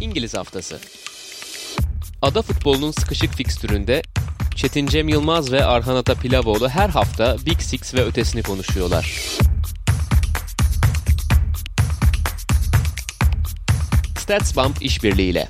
İngiliz Haftası. Ada futbolunun sıkışık fikstüründe Çetin Cem Yılmaz ve Arhan Ata Pilavoğlu her hafta Big Six ve ötesini konuşuyorlar. StatsBomb işbirliğiyle.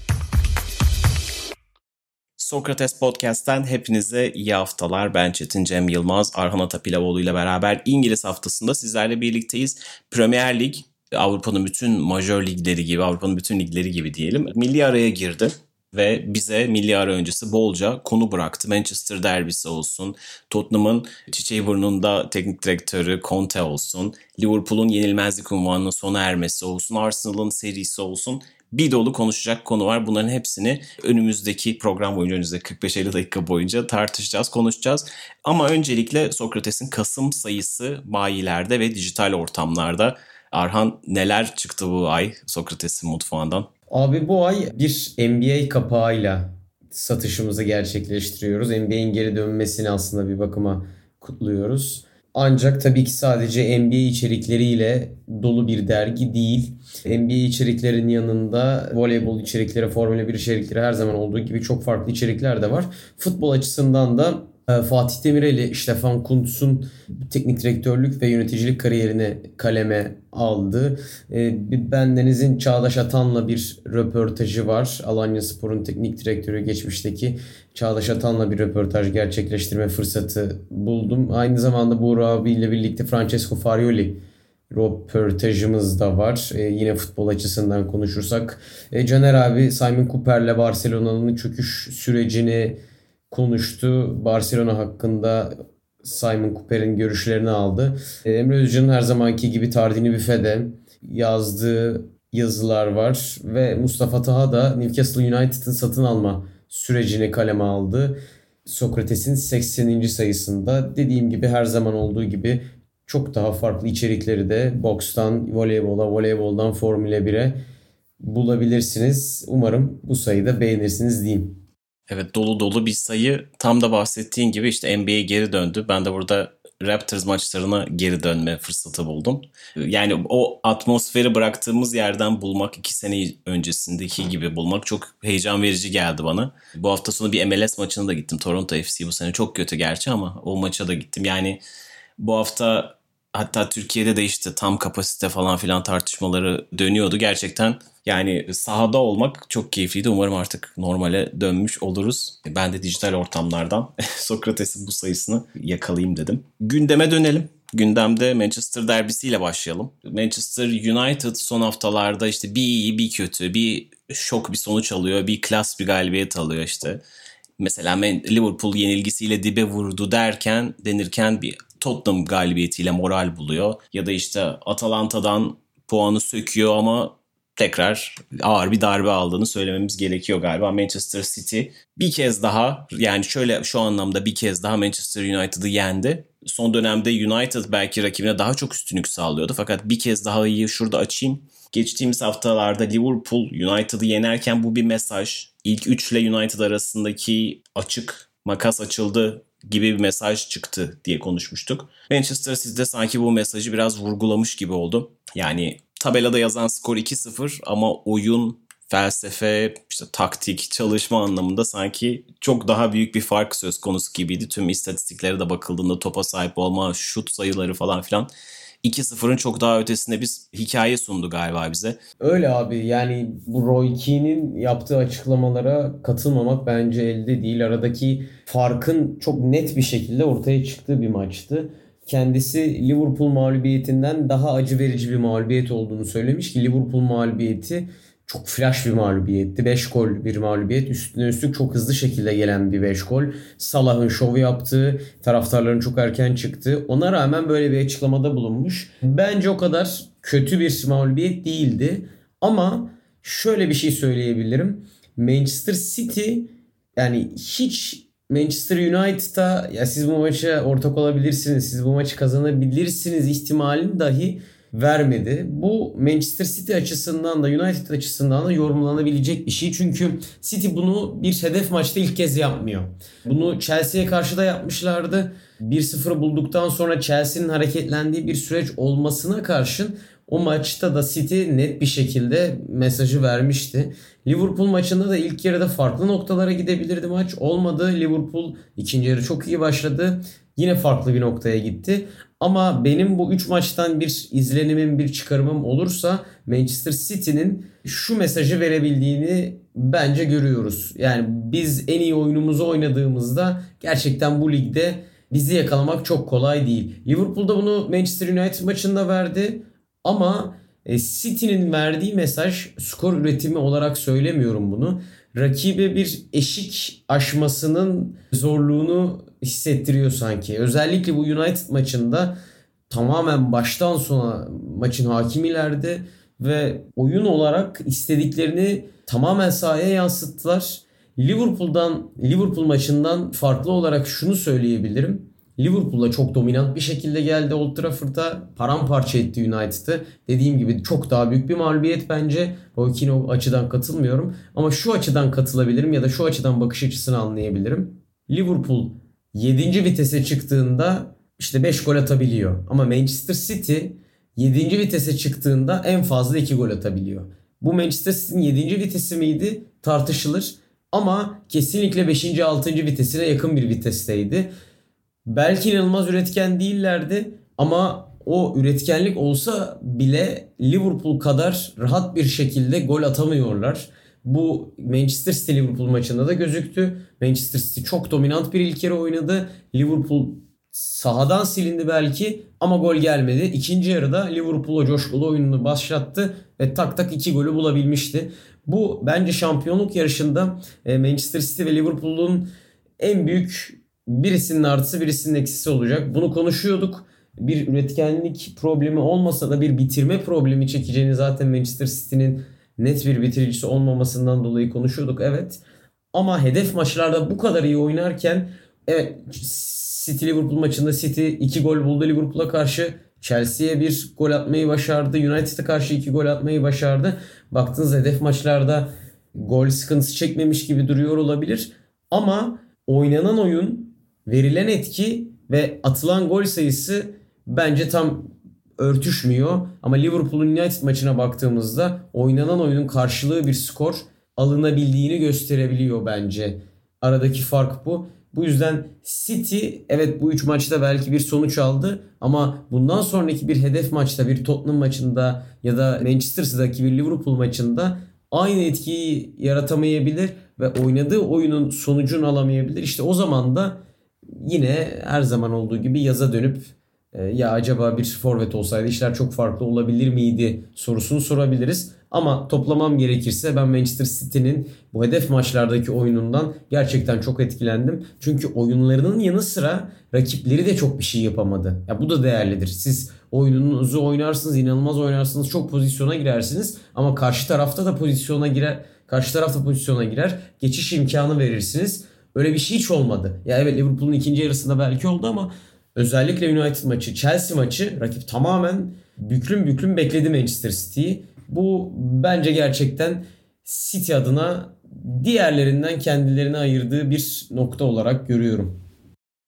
Sokrates Podcast'ten hepinize iyi haftalar. Ben Çetin Cem Yılmaz, Arhan Atapilavoğlu ile beraber İngiliz haftasında sizlerle birlikteyiz. Premier Lig, Avrupa'nın bütün majör ligleri gibi, Avrupa'nın bütün ligleri gibi diyelim. Milli araya girdi ve bize milli ara öncesi bolca konu bıraktı. Manchester derbisi olsun, Tottenham'ın çiçeği burnunda teknik direktörü Conte olsun, Liverpool'un yenilmezlik unvanının sona ermesi olsun, Arsenal'ın serisi olsun bir dolu konuşacak konu var. Bunların hepsini önümüzdeki program boyunca, önümüzdeki 45-50 dakika boyunca tartışacağız, konuşacağız. Ama öncelikle Sokrates'in Kasım sayısı bayilerde ve dijital ortamlarda. Arhan neler çıktı bu ay Sokrates'in mutfağından? Abi bu ay bir NBA kapağıyla satışımızı gerçekleştiriyoruz. NBA'in geri dönmesini aslında bir bakıma kutluyoruz. Ancak tabii ki sadece NBA içerikleriyle dolu bir dergi değil. NBA içeriklerin yanında voleybol içerikleri, Formula 1 içerikleri her zaman olduğu gibi çok farklı içerikler de var. Futbol açısından da Fatih Demireli, Stefan Kuntz'un teknik direktörlük ve yöneticilik kariyerini kaleme aldı. E, Bendeniz'in Çağdaş Atan'la bir röportajı var. Alanya Spor'un teknik direktörü geçmişteki Çağdaş Atan'la bir röportaj gerçekleştirme fırsatı buldum. Aynı zamanda Buğra abiyle birlikte Francesco Farioli röportajımız da var. Ee, yine futbol açısından konuşursak. Ee, Caner abi Simon Cooper'le Barcelona'nın çöküş sürecini konuştu. Barcelona hakkında Simon Cooper'in görüşlerini aldı. Ee, Emre Özcan'ın her zamanki gibi Tardini Büfe'de yazdığı yazılar var ve Mustafa Taha da Newcastle United'ın satın alma sürecini kaleme aldı. Sokrates'in 80. sayısında dediğim gibi her zaman olduğu gibi çok daha farklı içerikleri de bokstan voleybola, voleyboldan Formula 1'e bulabilirsiniz. Umarım bu sayıyı da beğenirsiniz diyeyim. Evet dolu dolu bir sayı. Tam da bahsettiğin gibi işte NBA geri döndü. Ben de burada Raptors maçlarına geri dönme fırsatı buldum. Yani o atmosferi bıraktığımız yerden bulmak iki sene öncesindeki gibi bulmak çok heyecan verici geldi bana. Bu hafta sonu bir MLS maçına da gittim. Toronto FC bu sene çok kötü gerçi ama o maça da gittim. Yani bu hafta hatta Türkiye'de de işte tam kapasite falan filan tartışmaları dönüyordu. Gerçekten yani sahada olmak çok keyifliydi. Umarım artık normale dönmüş oluruz. Ben de dijital ortamlardan Sokrates'in bu sayısını yakalayayım dedim. Gündeme dönelim. Gündemde Manchester derbisiyle başlayalım. Manchester United son haftalarda işte bir iyi bir kötü bir şok bir sonuç alıyor. Bir klas bir galibiyet alıyor işte. Mesela Liverpool yenilgisiyle dibe vurdu derken denirken bir Tottenham galibiyetiyle moral buluyor. Ya da işte Atalanta'dan puanı söküyor ama tekrar ağır bir darbe aldığını söylememiz gerekiyor galiba. Manchester City bir kez daha yani şöyle şu anlamda bir kez daha Manchester United'ı yendi. Son dönemde United belki rakibine daha çok üstünlük sağlıyordu. Fakat bir kez daha iyi şurada açayım. Geçtiğimiz haftalarda Liverpool United'ı yenerken bu bir mesaj. İlk 3 ile United arasındaki açık makas açıldı gibi bir mesaj çıktı diye konuşmuştuk. Manchester City'de sanki bu mesajı biraz vurgulamış gibi oldu. Yani tabelada yazan skor 2-0 ama oyun, felsefe, işte taktik, çalışma anlamında sanki çok daha büyük bir fark söz konusu gibiydi. Tüm istatistiklere de bakıldığında topa sahip olma, şut sayıları falan filan 2-0'ın çok daha ötesinde bir hikaye sundu galiba bize. Öyle abi yani bu Roy Keane'in yaptığı açıklamalara katılmamak bence elde değil. Aradaki farkın çok net bir şekilde ortaya çıktığı bir maçtı. Kendisi Liverpool mağlubiyetinden daha acı verici bir mağlubiyet olduğunu söylemiş ki Liverpool mağlubiyeti çok flash bir mağlubiyetti. 5 gol bir mağlubiyet. Üstüne üstlük çok hızlı şekilde gelen bir 5 gol. Salah'ın şovu yaptığı, taraftarların çok erken çıktı. Ona rağmen böyle bir açıklamada bulunmuş. Bence o kadar kötü bir mağlubiyet değildi. Ama şöyle bir şey söyleyebilirim. Manchester City yani hiç Manchester United'a ya siz bu maça ortak olabilirsiniz, siz bu maçı kazanabilirsiniz ihtimalini dahi vermedi. Bu Manchester City açısından da United açısından da yorumlanabilecek bir şey. Çünkü City bunu bir hedef maçta ilk kez yapmıyor. Bunu Chelsea'ye karşı da yapmışlardı. 1-0 bulduktan sonra Chelsea'nin hareketlendiği bir süreç olmasına karşın O maçta da City net bir şekilde mesajı vermişti. Liverpool maçında da ilk yarıda farklı noktalara gidebilirdi maç. Olmadı. Liverpool ikinci yarı çok iyi başladı. Yine farklı bir noktaya gitti. Ama benim bu 3 maçtan bir izlenimim, bir çıkarımım olursa Manchester City'nin şu mesajı verebildiğini bence görüyoruz. Yani biz en iyi oyunumuzu oynadığımızda gerçekten bu ligde bizi yakalamak çok kolay değil. Liverpool'da bunu Manchester United maçında verdi ama e, City'nin verdiği mesaj skor üretimi olarak söylemiyorum bunu. Rakibe bir eşik aşmasının zorluğunu hissettiriyor sanki. Özellikle bu United maçında tamamen baştan sona maçın hakimilerdi ve oyun olarak istediklerini tamamen sahaya yansıttılar. Liverpool'dan Liverpool maçından farklı olarak şunu söyleyebilirim. Liverpool'a çok dominant bir şekilde geldi Old Trafford'a. Paramparça etti United'ı. Dediğim gibi çok daha büyük bir mağlubiyet bence. Roy Keane o açıdan katılmıyorum. Ama şu açıdan katılabilirim ya da şu açıdan bakış açısını anlayabilirim. Liverpool 7. vitese çıktığında işte 5 gol atabiliyor. Ama Manchester City 7. vitese çıktığında en fazla 2 gol atabiliyor. Bu Manchester City'nin 7. vitesi miydi tartışılır. Ama kesinlikle 5. 6. vitesine yakın bir vitesteydi. Belki inanılmaz üretken değillerdi ama o üretkenlik olsa bile Liverpool kadar rahat bir şekilde gol atamıyorlar. Bu Manchester City Liverpool maçında da gözüktü. Manchester City çok dominant bir ilk yarı oynadı. Liverpool sahadan silindi belki ama gol gelmedi. İkinci yarıda Liverpool o coşkulu oyununu başlattı ve tak tak iki golü bulabilmişti. Bu bence şampiyonluk yarışında e, Manchester City ve Liverpool'un en büyük birisinin artısı birisinin eksisi olacak. Bunu konuşuyorduk. Bir üretkenlik problemi olmasa da bir bitirme problemi çekeceğini zaten Manchester City'nin net bir bitiricisi olmamasından dolayı konuşuyorduk. Evet. Ama hedef maçlarda bu kadar iyi oynarken evet City Liverpool maçında City 2 gol buldu Liverpool'a karşı. Chelsea'ye bir gol atmayı başardı. United'a karşı 2 gol atmayı başardı. Baktığınız hedef maçlarda gol sıkıntısı çekmemiş gibi duruyor olabilir. Ama oynanan oyun, verilen etki ve atılan gol sayısı bence tam örtüşmüyor. Ama Liverpool'un United maçına baktığımızda oynanan oyunun karşılığı bir skor alınabildiğini gösterebiliyor bence. Aradaki fark bu. Bu yüzden City evet bu üç maçta belki bir sonuç aldı ama bundan sonraki bir hedef maçta bir Tottenham maçında ya da Manchester City'deki bir Liverpool maçında aynı etkiyi yaratamayabilir ve oynadığı oyunun sonucunu alamayabilir. İşte o zaman da yine her zaman olduğu gibi yaza dönüp e, ya acaba bir forvet olsaydı işler çok farklı olabilir miydi sorusunu sorabiliriz. Ama toplamam gerekirse ben Manchester City'nin bu hedef maçlardaki oyunundan gerçekten çok etkilendim. Çünkü oyunlarının yanı sıra rakipleri de çok bir şey yapamadı. Ya bu da değerlidir. Siz oyununuzu oynarsınız, inanılmaz oynarsınız, çok pozisyona girersiniz ama karşı tarafta da pozisyona girer. Karşı tarafta pozisyona girer. Geçiş imkanı verirsiniz. Öyle bir şey hiç olmadı. Ya evet Liverpool'un ikinci yarısında belki oldu ama özellikle United maçı, Chelsea maçı rakip tamamen büklüm büklüm bekledi Manchester City'yi. Bu bence gerçekten City adına diğerlerinden kendilerini ayırdığı bir nokta olarak görüyorum.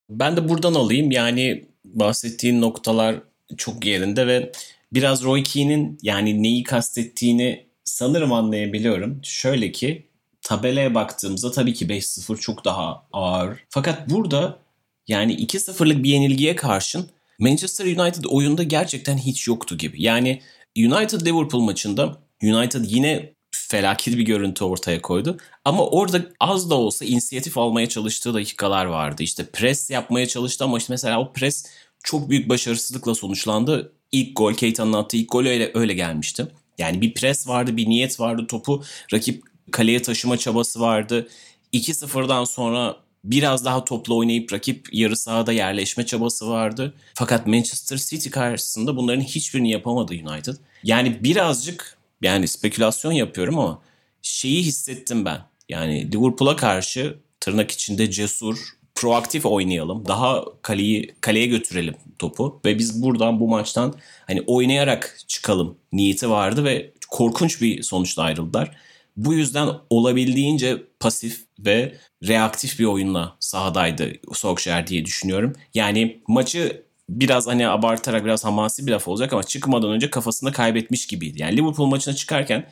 Ben de buradan alayım. Yani bahsettiğin noktalar çok yerinde ve biraz Roy Keane'in yani neyi kastettiğini sanırım anlayabiliyorum. Şöyle ki tabelaya baktığımızda tabii ki 5-0 çok daha ağır. Fakat burada yani 2-0'lık bir yenilgiye karşın Manchester United oyunda gerçekten hiç yoktu gibi. Yani United Liverpool maçında United yine felaket bir görüntü ortaya koydu. Ama orada az da olsa inisiyatif almaya çalıştığı dakikalar vardı. İşte pres yapmaya çalıştı ama işte mesela o pres çok büyük başarısızlıkla sonuçlandı. İlk gol Keita'nın attığı ilk gol öyle, öyle gelmişti. Yani bir pres vardı, bir niyet vardı. Topu rakip kaleye taşıma çabası vardı. 2-0'dan sonra biraz daha toplu oynayıp rakip yarı sahada yerleşme çabası vardı. Fakat Manchester City karşısında bunların hiçbirini yapamadı United. Yani birazcık yani spekülasyon yapıyorum ama şeyi hissettim ben. Yani Liverpool'a karşı tırnak içinde cesur, proaktif oynayalım. Daha kaleyi kaleye götürelim topu ve biz buradan bu maçtan hani oynayarak çıkalım niyeti vardı ve korkunç bir sonuçla ayrıldılar. Bu yüzden olabildiğince pasif ve reaktif bir oyunla sahadaydı Solskjaer diye düşünüyorum. Yani maçı biraz hani abartarak biraz hamasi bir laf olacak ama çıkmadan önce kafasında kaybetmiş gibiydi. Yani Liverpool maçına çıkarken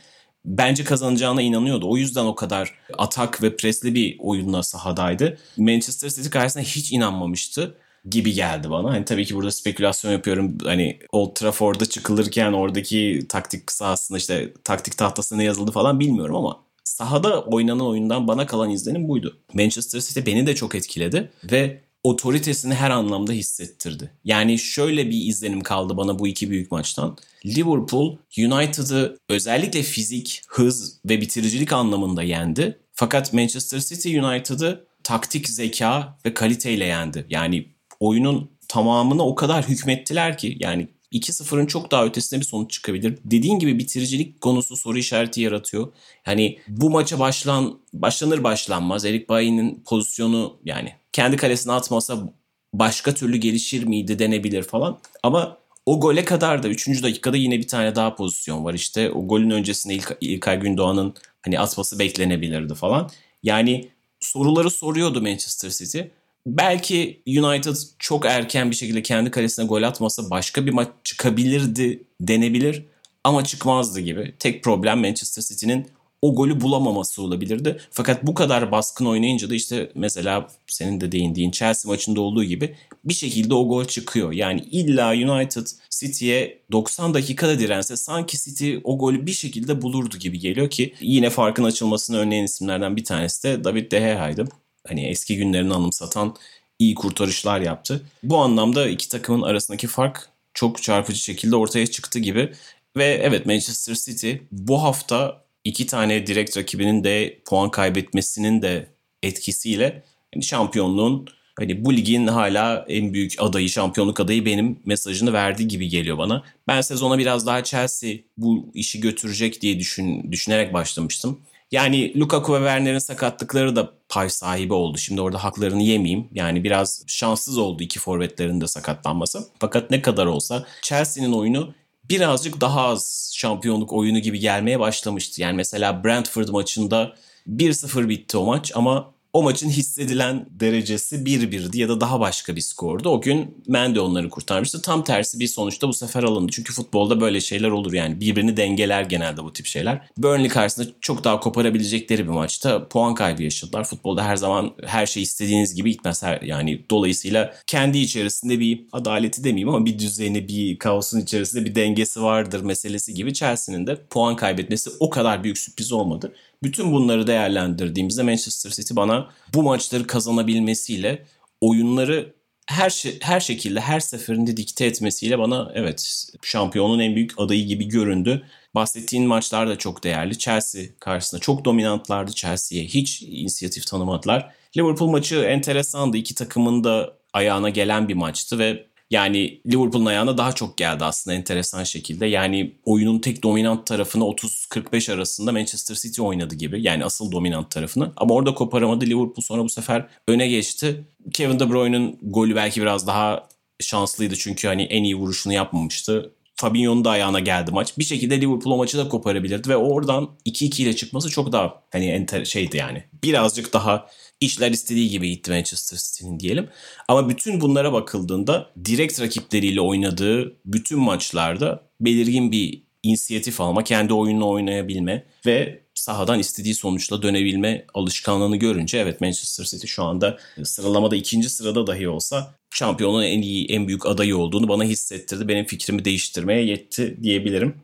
bence kazanacağına inanıyordu. O yüzden o kadar atak ve presli bir oyunla sahadaydı. Manchester City karşısında hiç inanmamıştı gibi geldi bana. Hani tabii ki burada spekülasyon yapıyorum. Hani Old Trafford'da çıkılırken oradaki taktik sahasında işte taktik tahtasına ne yazıldı falan bilmiyorum ama sahada oynanan oyundan bana kalan izlenim buydu. Manchester City beni de çok etkiledi ve otoritesini her anlamda hissettirdi. Yani şöyle bir izlenim kaldı bana bu iki büyük maçtan. Liverpool United'ı özellikle fizik, hız ve bitiricilik anlamında yendi. Fakat Manchester City United'ı taktik zeka ve kaliteyle yendi. Yani oyunun tamamına o kadar hükmettiler ki yani 2-0'ın çok daha ötesine bir sonuç çıkabilir. Dediğin gibi bitiricilik konusu soru işareti yaratıyor. Hani bu maça başlan başlanır başlanmaz Eric Bailly'nin pozisyonu yani kendi kalesine atmasa başka türlü gelişir miydi denebilir falan. Ama o gole kadar da 3. dakikada yine bir tane daha pozisyon var. İşte o golün öncesinde İlk, İlkay Gündoğan'ın hani atması beklenebilirdi falan. Yani soruları soruyordu Manchester City. Belki United çok erken bir şekilde kendi kalesine gol atmasa başka bir maç çıkabilirdi denebilir ama çıkmazdı gibi. Tek problem Manchester City'nin o golü bulamaması olabilirdi. Fakat bu kadar baskın oynayınca da işte mesela senin de değindiğin Chelsea maçında olduğu gibi bir şekilde o gol çıkıyor. Yani illa United City'ye 90 dakikada dirense sanki City o golü bir şekilde bulurdu gibi geliyor ki yine farkın açılmasını önleyen isimlerden bir tanesi de David De Gea'ydı. Hani eski günlerini anımsatan iyi kurtarışlar yaptı. Bu anlamda iki takımın arasındaki fark çok çarpıcı şekilde ortaya çıktı gibi. Ve evet Manchester City bu hafta iki tane direkt rakibinin de puan kaybetmesinin de etkisiyle yani şampiyonluğun hani bu ligin hala en büyük adayı, şampiyonluk adayı benim mesajını verdiği gibi geliyor bana. Ben sezona biraz daha Chelsea bu işi götürecek diye düşün, düşünerek başlamıştım. Yani Lukaku ve Werner'in sakatlıkları da pay sahibi oldu. Şimdi orada haklarını yemeyeyim. Yani biraz şanssız oldu iki forvetlerin de sakatlanması. Fakat ne kadar olsa Chelsea'nin oyunu birazcık daha az şampiyonluk oyunu gibi gelmeye başlamıştı. Yani mesela Brentford maçında 1-0 bitti o maç ama o maçın hissedilen derecesi 1-1'di ya da daha başka bir skordu. O gün Mendy onları kurtarmıştı. Tam tersi bir sonuçta bu sefer alındı. Çünkü futbolda böyle şeyler olur yani. Birbirini dengeler genelde bu tip şeyler. Burnley karşısında çok daha koparabilecekleri bir maçta puan kaybı yaşadılar. Futbolda her zaman her şey istediğiniz gibi gitmez. Her, yani dolayısıyla kendi içerisinde bir adaleti demeyeyim ama bir düzeni, bir kaosun içerisinde bir dengesi vardır meselesi gibi Chelsea'nin de puan kaybetmesi o kadar büyük sürpriz olmadı. Bütün bunları değerlendirdiğimizde Manchester City bana bu maçları kazanabilmesiyle oyunları her şey, her şekilde her seferinde dikte etmesiyle bana evet şampiyonun en büyük adayı gibi göründü. Bahsettiğin maçlar da çok değerli. Chelsea karşısında çok dominantlardı. Chelsea'ye hiç inisiyatif tanımadılar. Liverpool maçı enteresandı. İki takımın da ayağına gelen bir maçtı ve yani Liverpool'un ayağına daha çok geldi aslında enteresan şekilde. Yani oyunun tek dominant tarafını 30-45 arasında Manchester City oynadı gibi. Yani asıl dominant tarafını. Ama orada koparamadı. Liverpool sonra bu sefer öne geçti. Kevin De Bruyne'ın golü belki biraz daha şanslıydı çünkü hani en iyi vuruşunu yapmamıştı. Fabinho'nun da ayağına geldi maç. Bir şekilde Liverpool o maçı da koparabilirdi ve oradan 2-2 ile çıkması çok daha hani enter şeydi yani. Birazcık daha işler istediği gibi gitti Manchester City'nin diyelim. Ama bütün bunlara bakıldığında direkt rakipleriyle oynadığı bütün maçlarda belirgin bir inisiyatif alma, kendi oyununu oynayabilme ve sahadan istediği sonuçla dönebilme alışkanlığını görünce evet Manchester City şu anda sıralamada ikinci sırada dahi olsa şampiyonun en iyi, en büyük adayı olduğunu bana hissettirdi. Benim fikrimi değiştirmeye yetti diyebilirim.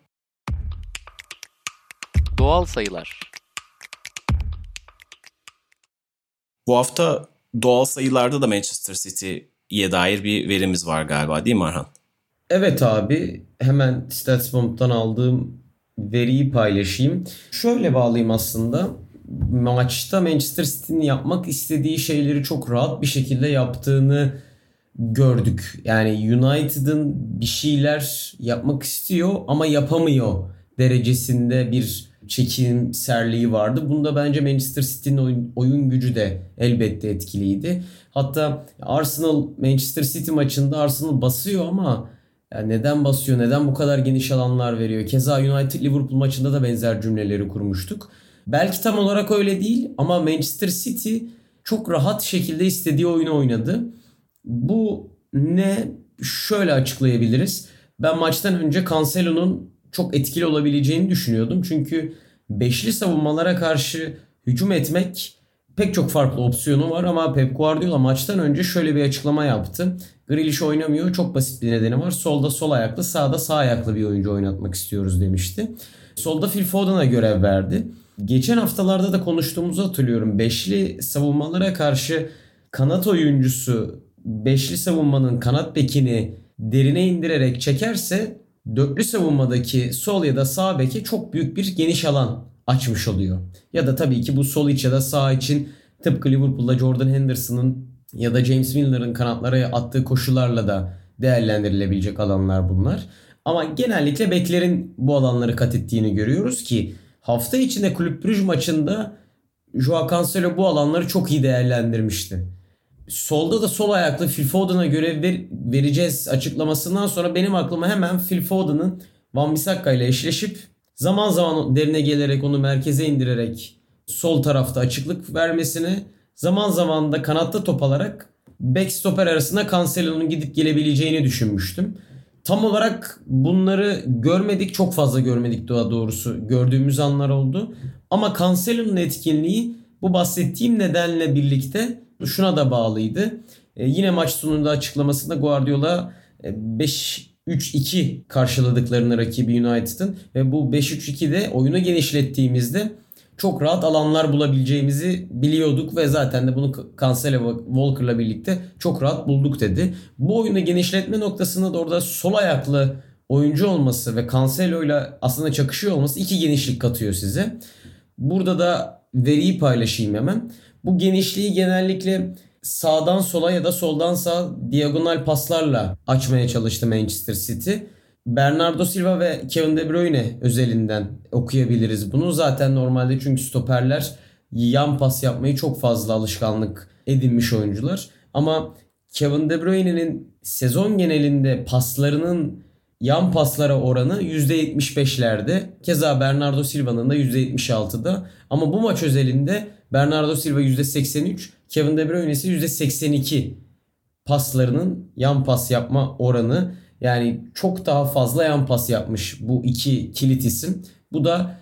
Doğal sayılar. Bu hafta doğal sayılarda da Manchester City'ye dair bir verimiz var galiba değil mi Arhan? Evet abi hemen StatsBomb'dan aldığım veriyi paylaşayım. Şöyle bağlayayım aslında. Maçta Manchester City'nin yapmak istediği şeyleri çok rahat bir şekilde yaptığını gördük. Yani United'ın bir şeyler yapmak istiyor ama yapamıyor derecesinde bir çekimserliği vardı. Bunda bence Manchester City'nin oyun, oyun gücü de elbette etkiliydi. Hatta Arsenal Manchester City maçında Arsenal basıyor ama yani neden basıyor? Neden bu kadar geniş alanlar veriyor? Keza United Liverpool maçında da benzer cümleleri kurmuştuk. Belki tam olarak öyle değil ama Manchester City çok rahat şekilde istediği oyunu oynadı. Bu ne şöyle açıklayabiliriz. Ben maçtan önce Cancelo'nun çok etkili olabileceğini düşünüyordum. Çünkü beşli savunmalara karşı hücum etmek pek çok farklı opsiyonu var ama Pep Guardiola maçtan önce şöyle bir açıklama yaptı. Grealish oynamıyor. Çok basit bir nedeni var. Solda sol ayaklı, sağda sağ ayaklı bir oyuncu oynatmak istiyoruz demişti. Solda Phil Foden'a görev verdi. Geçen haftalarda da konuştuğumuzu hatırlıyorum. Beşli savunmalara karşı kanat oyuncusu beşli savunmanın kanat bekini derine indirerek çekerse dörtlü savunmadaki sol ya da sağ beke çok büyük bir geniş alan açmış oluyor. Ya da tabii ki bu sol iç ya da sağ için tıpkı Liverpool'da Jordan Henderson'ın ya da James Milner'ın kanatlara attığı koşularla da değerlendirilebilecek alanlar bunlar. Ama genellikle beklerin bu alanları kat ettiğini görüyoruz ki hafta içinde Kulüp Brüj maçında Joao Cancelo bu alanları çok iyi değerlendirmişti. Solda da sol ayaklı Phil Foden'a görev ver, vereceğiz açıklamasından sonra benim aklıma hemen Phil Foden'ın Van Bissaka ile eşleşip Zaman zaman derine gelerek onu merkeze indirerek sol tarafta açıklık vermesini zaman zaman da kanatta top alarak backstopper arasında Cancelo'nun gidip gelebileceğini düşünmüştüm. Tam olarak bunları görmedik. Çok fazla görmedik daha doğrusu. Gördüğümüz anlar oldu. Ama Cancelo'nun etkinliği bu bahsettiğim nedenle birlikte şuna da bağlıydı. Ee, yine maç sonunda açıklamasında Guardiola e, 5 3-2 karşıladıklarını rakibi United'ın ve bu 5-3-2'de oyunu genişlettiğimizde çok rahat alanlar bulabileceğimizi biliyorduk ve zaten de bunu Cancelo Walker'la birlikte çok rahat bulduk dedi. Bu oyunu genişletme noktasında da orada sol ayaklı oyuncu olması ve Cancelo'yla aslında çakışıyor olması iki genişlik katıyor size. Burada da veriyi paylaşayım hemen. Bu genişliği genellikle sağdan sola ya da soldan sağa diagonal paslarla açmaya çalıştı Manchester City. Bernardo Silva ve Kevin De Bruyne özelinden okuyabiliriz bunu. Zaten normalde çünkü stoperler yan pas yapmayı çok fazla alışkanlık edinmiş oyuncular. Ama Kevin De Bruyne'nin sezon genelinde paslarının yan paslara oranı %75'lerde. Keza Bernardo Silva'nın da %76'da. Ama bu maç özelinde Bernardo Silva %83, Kevin De Bruyne ise %82 paslarının yan pas yapma oranı. Yani çok daha fazla yan pas yapmış bu iki kilit isim. Bu da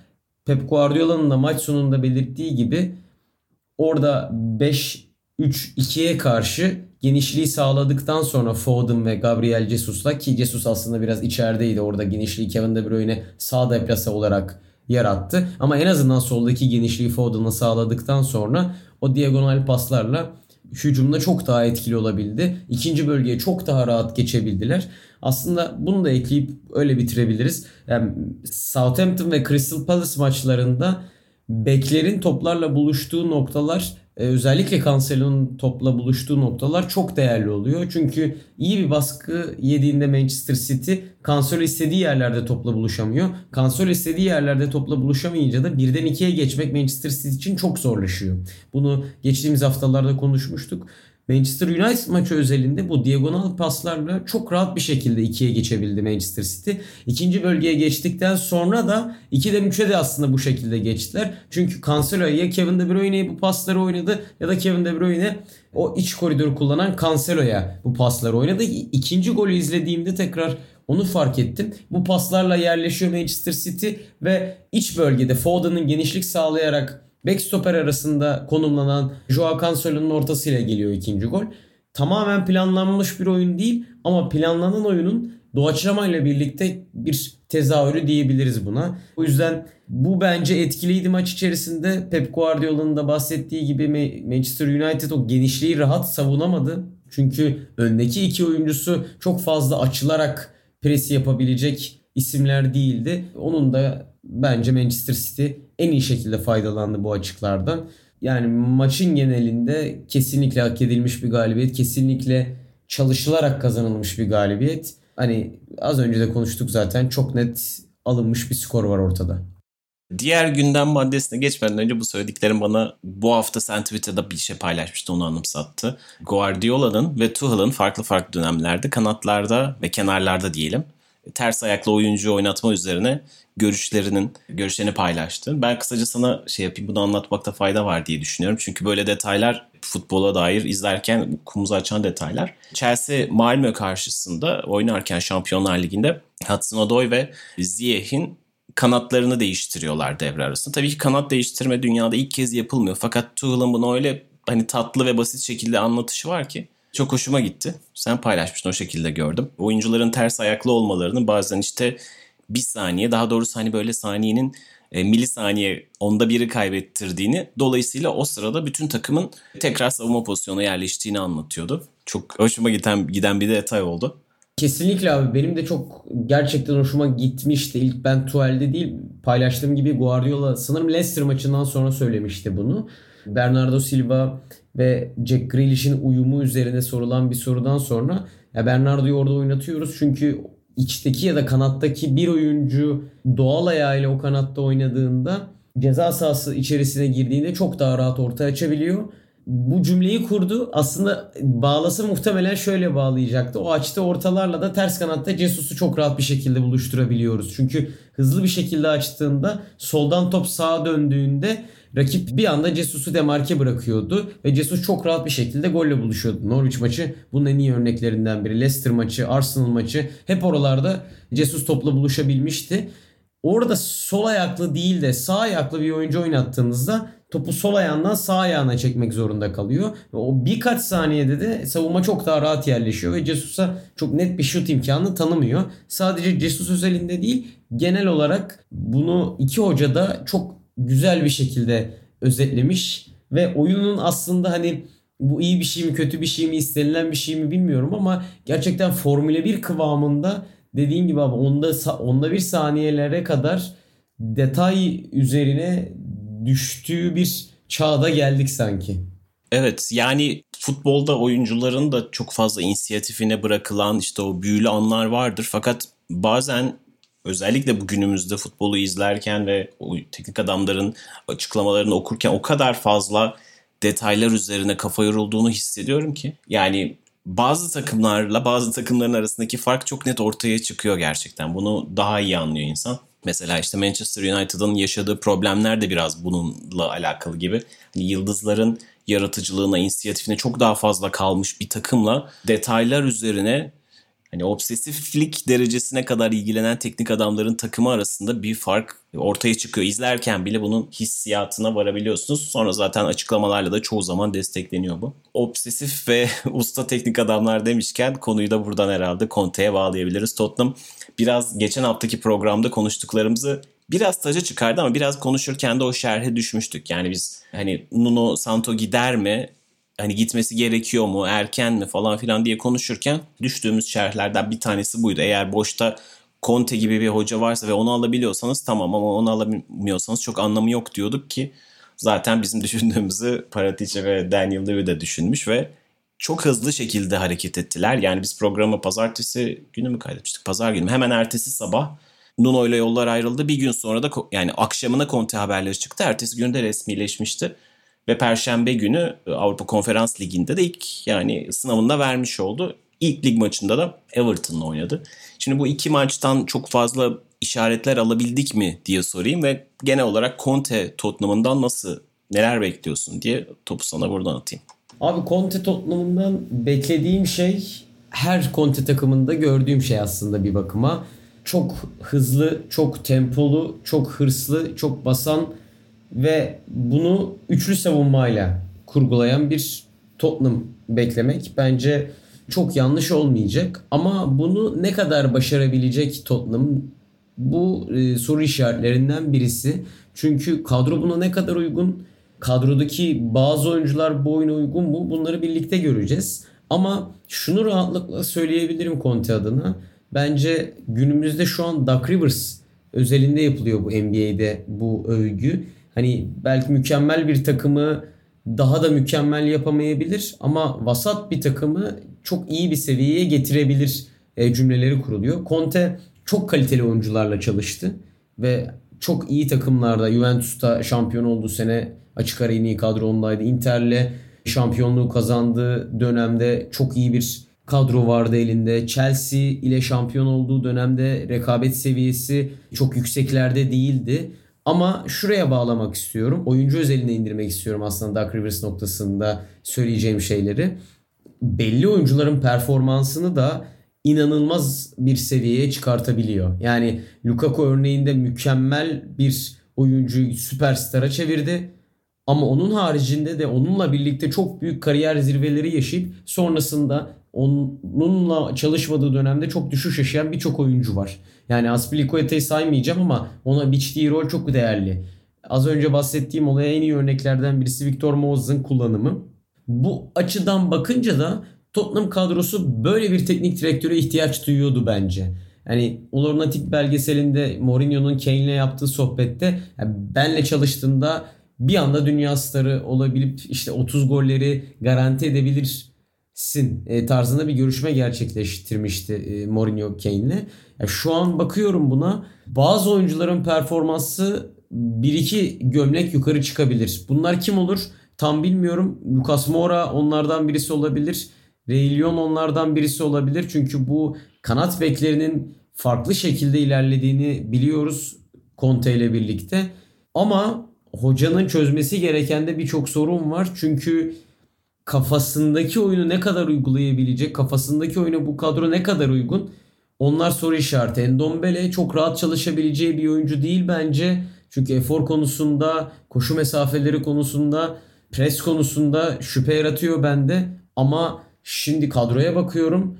Pep Guardiola'nın da maç sonunda belirttiği gibi orada 5-3-2'ye karşı genişliği sağladıktan sonra Foden ve Gabriel Jesus'la ki Jesus aslında biraz içerideydi orada genişliği Kevin De Bruyne sağ deplase olarak yarattı. Ama en azından soldaki genişliği Foden'a sağladıktan sonra o diagonal paslarla hücumda çok daha etkili olabildi. İkinci bölgeye çok daha rahat geçebildiler. Aslında bunu da ekleyip öyle bitirebiliriz. Yani Southampton ve Crystal Palace maçlarında beklerin toplarla buluştuğu noktalar e, özellikle Cancelo'nun topla buluştuğu noktalar çok değerli oluyor. Çünkü iyi bir baskı yediğinde Manchester City Cancelo istediği yerlerde topla buluşamıyor. Cancelo istediği yerlerde topla buluşamayınca da birden ikiye geçmek Manchester City için çok zorlaşıyor. Bunu geçtiğimiz haftalarda konuşmuştuk. Manchester United maçı özelinde bu diagonal paslarla çok rahat bir şekilde ikiye geçebildi Manchester City. İkinci bölgeye geçtikten sonra da 2'den 3'e de aslında bu şekilde geçtiler. Çünkü Cancelo ya Kevin De Bruyne'ye bu pasları oynadı ya da Kevin De Bruyne o iç koridoru kullanan Cancelo'ya bu pasları oynadı. İkinci golü izlediğimde tekrar onu fark ettim. Bu paslarla yerleşiyor Manchester City ve iç bölgede Foden'ın genişlik sağlayarak backstopper arasında konumlanan Joao Cancelo'nun ortasıyla geliyor ikinci gol. Tamamen planlanmış bir oyun değil ama planlanan oyunun doğaçlamayla birlikte bir tezahürü diyebiliriz buna. O yüzden bu bence etkiliydi maç içerisinde. Pep Guardiola'nın da bahsettiği gibi Manchester United o genişliği rahat savunamadı. Çünkü öndeki iki oyuncusu çok fazla açılarak pres yapabilecek isimler değildi. Onun da bence Manchester City en iyi şekilde faydalandı bu açıklardan. Yani maçın genelinde kesinlikle hak edilmiş bir galibiyet. Kesinlikle çalışılarak kazanılmış bir galibiyet. Hani az önce de konuştuk zaten çok net alınmış bir skor var ortada. Diğer gündem maddesine geçmeden önce bu söylediklerim bana bu hafta sen Twitter'da bir şey paylaşmıştı onu anımsattı. Guardiola'nın ve Tuchel'ın farklı farklı dönemlerde kanatlarda ve kenarlarda diyelim ters ayaklı oyuncu oynatma üzerine görüşlerinin görüşlerini paylaştı. Ben kısaca sana şey yapayım bunu anlatmakta fayda var diye düşünüyorum. Çünkü böyle detaylar futbola dair izlerken kumuzu açan detaylar. Chelsea Malmö karşısında oynarken Şampiyonlar Ligi'nde Hudson-Odoi ve Ziyech'in kanatlarını değiştiriyorlar devre arasında. Tabii ki kanat değiştirme dünyada ilk kez yapılmıyor. Fakat Tuchel'ın bunu öyle hani tatlı ve basit şekilde anlatışı var ki çok hoşuma gitti. Sen paylaşmıştın o şekilde gördüm. Oyuncuların ters ayaklı olmalarını bazen işte bir saniye daha doğrusu hani böyle saniyenin e, milisaniye onda biri kaybettirdiğini dolayısıyla o sırada bütün takımın tekrar savunma pozisyonuna yerleştiğini anlatıyordu. Çok hoşuma giden, giden bir detay oldu. Kesinlikle abi benim de çok gerçekten hoşuma gitmişti. İlk ben Tuel'de değil paylaştığım gibi Guardiola sanırım Leicester maçından sonra söylemişti bunu. Bernardo Silva ve Jack Grealish'in uyumu üzerine sorulan bir sorudan sonra ya Bernardo'yu orada oynatıyoruz çünkü içteki ya da kanattaki bir oyuncu doğal ayağıyla o kanatta oynadığında ceza sahası içerisine girdiğinde çok daha rahat orta açabiliyor. Bu cümleyi kurdu. Aslında bağlası muhtemelen şöyle bağlayacaktı. O açtı ortalarla da ters kanatta Cesus'u çok rahat bir şekilde buluşturabiliyoruz. Çünkü hızlı bir şekilde açtığında soldan top sağa döndüğünde rakip bir anda Cesus'u demarke bırakıyordu ve Cesus çok rahat bir şekilde golle buluşuyordu. Norwich maçı bunun en iyi örneklerinden biri. Leicester maçı, Arsenal maçı hep oralarda Cesus topla buluşabilmişti. Orada sol ayaklı değil de sağ ayaklı bir oyuncu oynattığınızda topu sol ayağından sağ ayağına çekmek zorunda kalıyor. Ve o birkaç saniyede de savunma çok daha rahat yerleşiyor ve Cesus'a çok net bir şut imkanı tanımıyor. Sadece Cesus özelinde değil genel olarak bunu iki hoca da çok güzel bir şekilde özetlemiş ve oyunun aslında hani bu iyi bir şey mi kötü bir şey mi istenilen bir şey mi bilmiyorum ama gerçekten Formula 1 kıvamında dediğin gibi abi onda onda bir saniyelere kadar detay üzerine düştüğü bir çağda geldik sanki. Evet yani futbolda oyuncuların da çok fazla inisiyatifine bırakılan işte o büyülü anlar vardır. Fakat bazen özellikle bu günümüzde futbolu izlerken ve o teknik adamların açıklamalarını okurken o kadar fazla detaylar üzerine kafa yorulduğunu hissediyorum ki. Yani bazı takımlarla bazı takımların arasındaki fark çok net ortaya çıkıyor gerçekten. Bunu daha iyi anlıyor insan. Mesela işte Manchester United'ın yaşadığı problemler de biraz bununla alakalı gibi. Hani yıldızların yaratıcılığına, inisiyatifine çok daha fazla kalmış bir takımla detaylar üzerine hani obsesiflik derecesine kadar ilgilenen teknik adamların takımı arasında bir fark ortaya çıkıyor. İzlerken bile bunun hissiyatına varabiliyorsunuz. Sonra zaten açıklamalarla da çoğu zaman destekleniyor bu. Obsesif ve usta teknik adamlar demişken konuyu da buradan herhalde Conte'ye bağlayabiliriz. Tottenham biraz geçen haftaki programda konuştuklarımızı biraz taca çıkardı ama biraz konuşurken de o şerhe düşmüştük. Yani biz hani Nuno Santo gider mi? Hani gitmesi gerekiyor mu, erken mi falan filan diye konuşurken düştüğümüz şerhlerden bir tanesi buydu. Eğer boşta Conte gibi bir hoca varsa ve onu alabiliyorsanız tamam ama onu alamıyorsanız çok anlamı yok diyorduk ki zaten bizim düşündüğümüzü Paratice ve Daniel Levy de düşünmüş ve çok hızlı şekilde hareket ettiler. Yani biz programı pazartesi günü mü kaydetmiştik? Pazar günü hemen ertesi sabah Nuno ile yollar ayrıldı. Bir gün sonra da yani akşamına Conte haberleri çıktı. Ertesi günde resmileşmişti. Ve Perşembe günü e, Avrupa Konferans Ligi'nde de ilk yani sınavında vermiş oldu. İlk lig maçında da Everton'la oynadı. Şimdi bu iki maçtan çok fazla işaretler alabildik mi diye sorayım ve genel olarak Conte Tottenham'ından nasıl neler bekliyorsun diye topu sana buradan atayım. Abi Conte Tottenham'ından beklediğim şey her Conte takımında gördüğüm şey aslında bir bakıma. Çok hızlı, çok tempolu, çok hırslı, çok basan ve bunu üçlü savunmayla kurgulayan bir Tottenham beklemek bence çok yanlış olmayacak. Ama bunu ne kadar başarabilecek Tottenham bu e, soru işaretlerinden birisi. Çünkü kadro buna ne kadar uygun? Kadrodaki bazı oyuncular bu oyuna uygun mu? Bunları birlikte göreceğiz. Ama şunu rahatlıkla söyleyebilirim Conte adına. Bence günümüzde şu an Duck Rivers özelinde yapılıyor bu NBA'de bu övgü. Hani belki mükemmel bir takımı daha da mükemmel yapamayabilir ama vasat bir takımı çok iyi bir seviyeye getirebilir e, cümleleri kuruluyor. Conte çok kaliteli oyuncularla çalıştı ve çok iyi takımlarda Juventus'ta şampiyon olduğu sene açık ara en iyi kadro ondaydı. Inter'le şampiyonluğu kazandığı dönemde çok iyi bir kadro vardı elinde. Chelsea ile şampiyon olduğu dönemde rekabet seviyesi çok yükseklerde değildi. Ama şuraya bağlamak istiyorum. Oyuncu özeline indirmek istiyorum aslında Doug Rivers noktasında söyleyeceğim şeyleri. Belli oyuncuların performansını da inanılmaz bir seviyeye çıkartabiliyor. Yani Lukaku örneğinde mükemmel bir oyuncuyu süperstara çevirdi. Ama onun haricinde de onunla birlikte çok büyük kariyer zirveleri yaşayıp sonrasında onunla çalışmadığı dönemde çok düşüş yaşayan birçok oyuncu var. Yani Aspilicueta'yı saymayacağım ama ona biçtiği rol çok değerli. Az önce bahsettiğim olaya en iyi örneklerden birisi Victor Moses'ın kullanımı. Bu açıdan bakınca da Tottenham kadrosu böyle bir teknik direktöre ihtiyaç duyuyordu bence. Yani Olornatik belgeselinde Mourinho'nun Kane'le yaptığı sohbette yani benle çalıştığında bir anda dünya starı olabilip işte 30 golleri garanti edebilirsin e, tarzında bir görüşme gerçekleştirmişti e, Mourinho Kane'le. Yani şu an bakıyorum buna bazı oyuncuların performansı bir iki gömlek yukarı çıkabilir. Bunlar kim olur? Tam bilmiyorum. Lucas Moura onlardan birisi olabilir. Reilyon onlardan birisi olabilir. Çünkü bu kanat beklerinin farklı şekilde ilerlediğini biliyoruz Conte ile birlikte. Ama hocanın çözmesi gereken de birçok sorun var. Çünkü kafasındaki oyunu ne kadar uygulayabilecek, kafasındaki oyuna bu kadro ne kadar uygun onlar soru işareti. Endombele çok rahat çalışabileceği bir oyuncu değil bence. Çünkü efor konusunda, koşu mesafeleri konusunda, pres konusunda şüphe yaratıyor bende. Ama şimdi kadroya bakıyorum.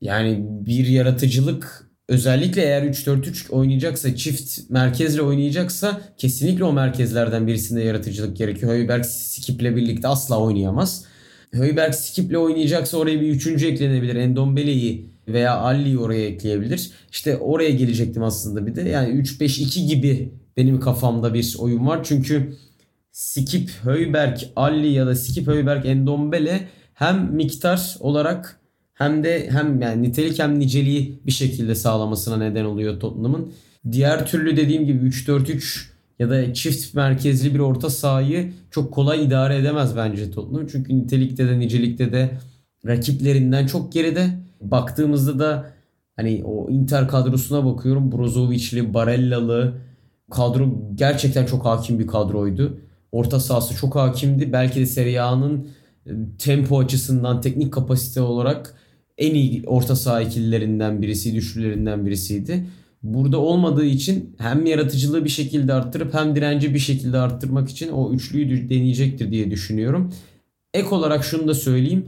Yani bir yaratıcılık özellikle eğer 3-4-3 oynayacaksa, çift merkezle oynayacaksa kesinlikle o merkezlerden birisinde yaratıcılık gerekiyor. Höyberg Skip'le birlikte asla oynayamaz. Höyberg Skip'le oynayacaksa oraya bir üçüncü eklenebilir. Endombele'yi veya Ali'yi oraya ekleyebilir. İşte oraya gelecektim aslında bir de. Yani 3-5-2 gibi benim kafamda bir oyun var. Çünkü Skip, Höyberg, Ali ya da Skip, Höyberg, Endombele hem miktar olarak hem de hem yani nitelik hem niceliği bir şekilde sağlamasına neden oluyor Tottenham'ın. Diğer türlü dediğim gibi 3-4-3 ya da çift merkezli bir orta sahayı çok kolay idare edemez bence Tottenham. Çünkü nitelikte de nicelikte de rakiplerinden çok geride. Baktığımızda da hani o Inter kadrosuna bakıyorum. Brozovic'li, Barella'lı kadro gerçekten çok hakim bir kadroydu. Orta sahası çok hakimdi. Belki de Serie A'nın e, tempo açısından, teknik kapasite olarak en iyi orta saha ikililerinden birisi, üçlülerinden birisiydi. Burada olmadığı için hem yaratıcılığı bir şekilde arttırıp hem direnci bir şekilde arttırmak için o üçlüyü deneyecektir diye düşünüyorum. Ek olarak şunu da söyleyeyim.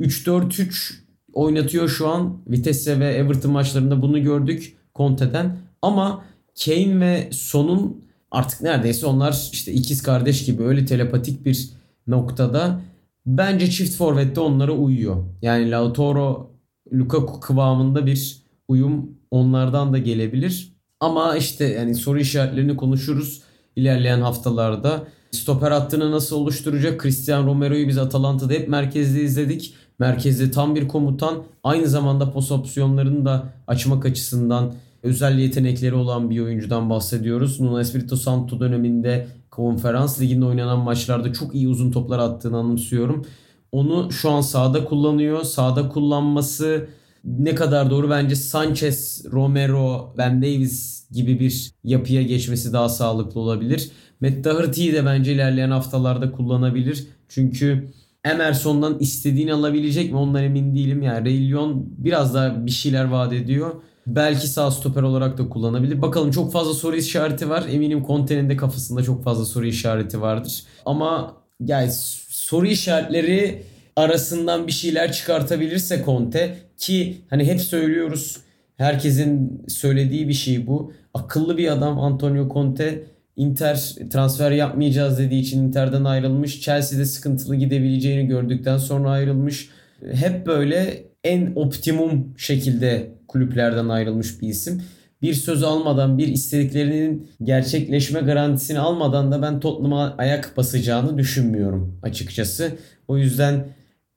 3-4-3 oynatıyor şu an. Vitesse ve Everton maçlarında bunu gördük Conte'den. Ama Kane ve Son'un artık neredeyse onlar işte ikiz kardeş gibi öyle telepatik bir noktada bence çift forvette onlara uyuyor. Yani Lautaro Lukaku kıvamında bir uyum onlardan da gelebilir. Ama işte yani soru işaretlerini konuşuruz ilerleyen haftalarda. Stoper hattını nasıl oluşturacak? Cristiano Romero'yu biz Atalanta'da hep merkezde izledik. Merkezde tam bir komutan. Aynı zamanda pos opsiyonlarını da açmak açısından özel yetenekleri olan bir oyuncudan bahsediyoruz. Nuno Espirito Santo döneminde konferans liginde oynanan maçlarda çok iyi uzun toplar attığını anımsıyorum. Onu şu an sahada kullanıyor. Sahada kullanması ne kadar doğru bence Sanchez, Romero, Ben Davis gibi bir yapıya geçmesi daha sağlıklı olabilir. Matt Doherty'yi de bence ilerleyen haftalarda kullanabilir. Çünkü Emerson'dan istediğini alabilecek mi ondan emin değilim. Yani Reylon biraz daha bir şeyler vaat ediyor. Belki sağ stoper olarak da kullanabilir. Bakalım çok fazla soru işareti var. Eminim Conte'nin de kafasında çok fazla soru işareti vardır. Ama yani soru işaretleri arasından bir şeyler çıkartabilirse Conte ki hani hep söylüyoruz herkesin söylediği bir şey bu. Akıllı bir adam Antonio Conte Inter transfer yapmayacağız dediği için Inter'den ayrılmış. Chelsea'de sıkıntılı gidebileceğini gördükten sonra ayrılmış. Hep böyle en optimum şekilde kulüplerden ayrılmış bir isim. Bir söz almadan, bir istediklerinin gerçekleşme garantisini almadan da ben Tottenham'a ayak basacağını düşünmüyorum açıkçası. O yüzden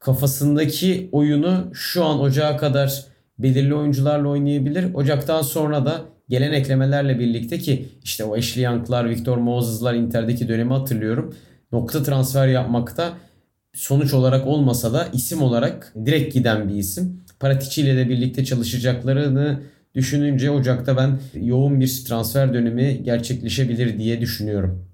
kafasındaki oyunu şu an Ocağa kadar belirli oyuncularla oynayabilir. Ocaktan sonra da gelen eklemelerle birlikte ki işte o Ashley Young'lar, Victor Moses'lar Inter'deki dönemi hatırlıyorum. Nokta transfer yapmakta sonuç olarak olmasa da isim olarak direkt giden bir isim. Paratici ile de birlikte çalışacaklarını düşününce Ocak'ta ben yoğun bir transfer dönemi gerçekleşebilir diye düşünüyorum.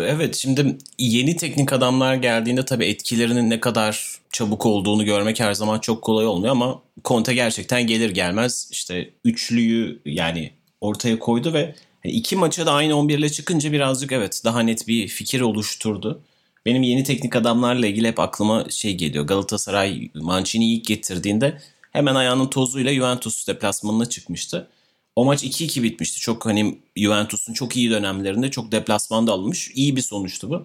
Evet şimdi yeni teknik adamlar geldiğinde tabii etkilerinin ne kadar çabuk olduğunu görmek her zaman çok kolay olmuyor ama Conte gerçekten gelir gelmez işte üçlüyü yani ortaya koydu ve iki maça da aynı 11 ile çıkınca birazcık evet daha net bir fikir oluşturdu. Benim yeni teknik adamlarla ilgili hep aklıma şey geliyor. Galatasaray Mancini'yi ilk getirdiğinde hemen ayağının tozuyla Juventus deplasmanına çıkmıştı. O maç 2-2 bitmişti. Çok hani Juventus'un çok iyi dönemlerinde çok deplasmanda alınmış. İyi bir sonuçtu bu.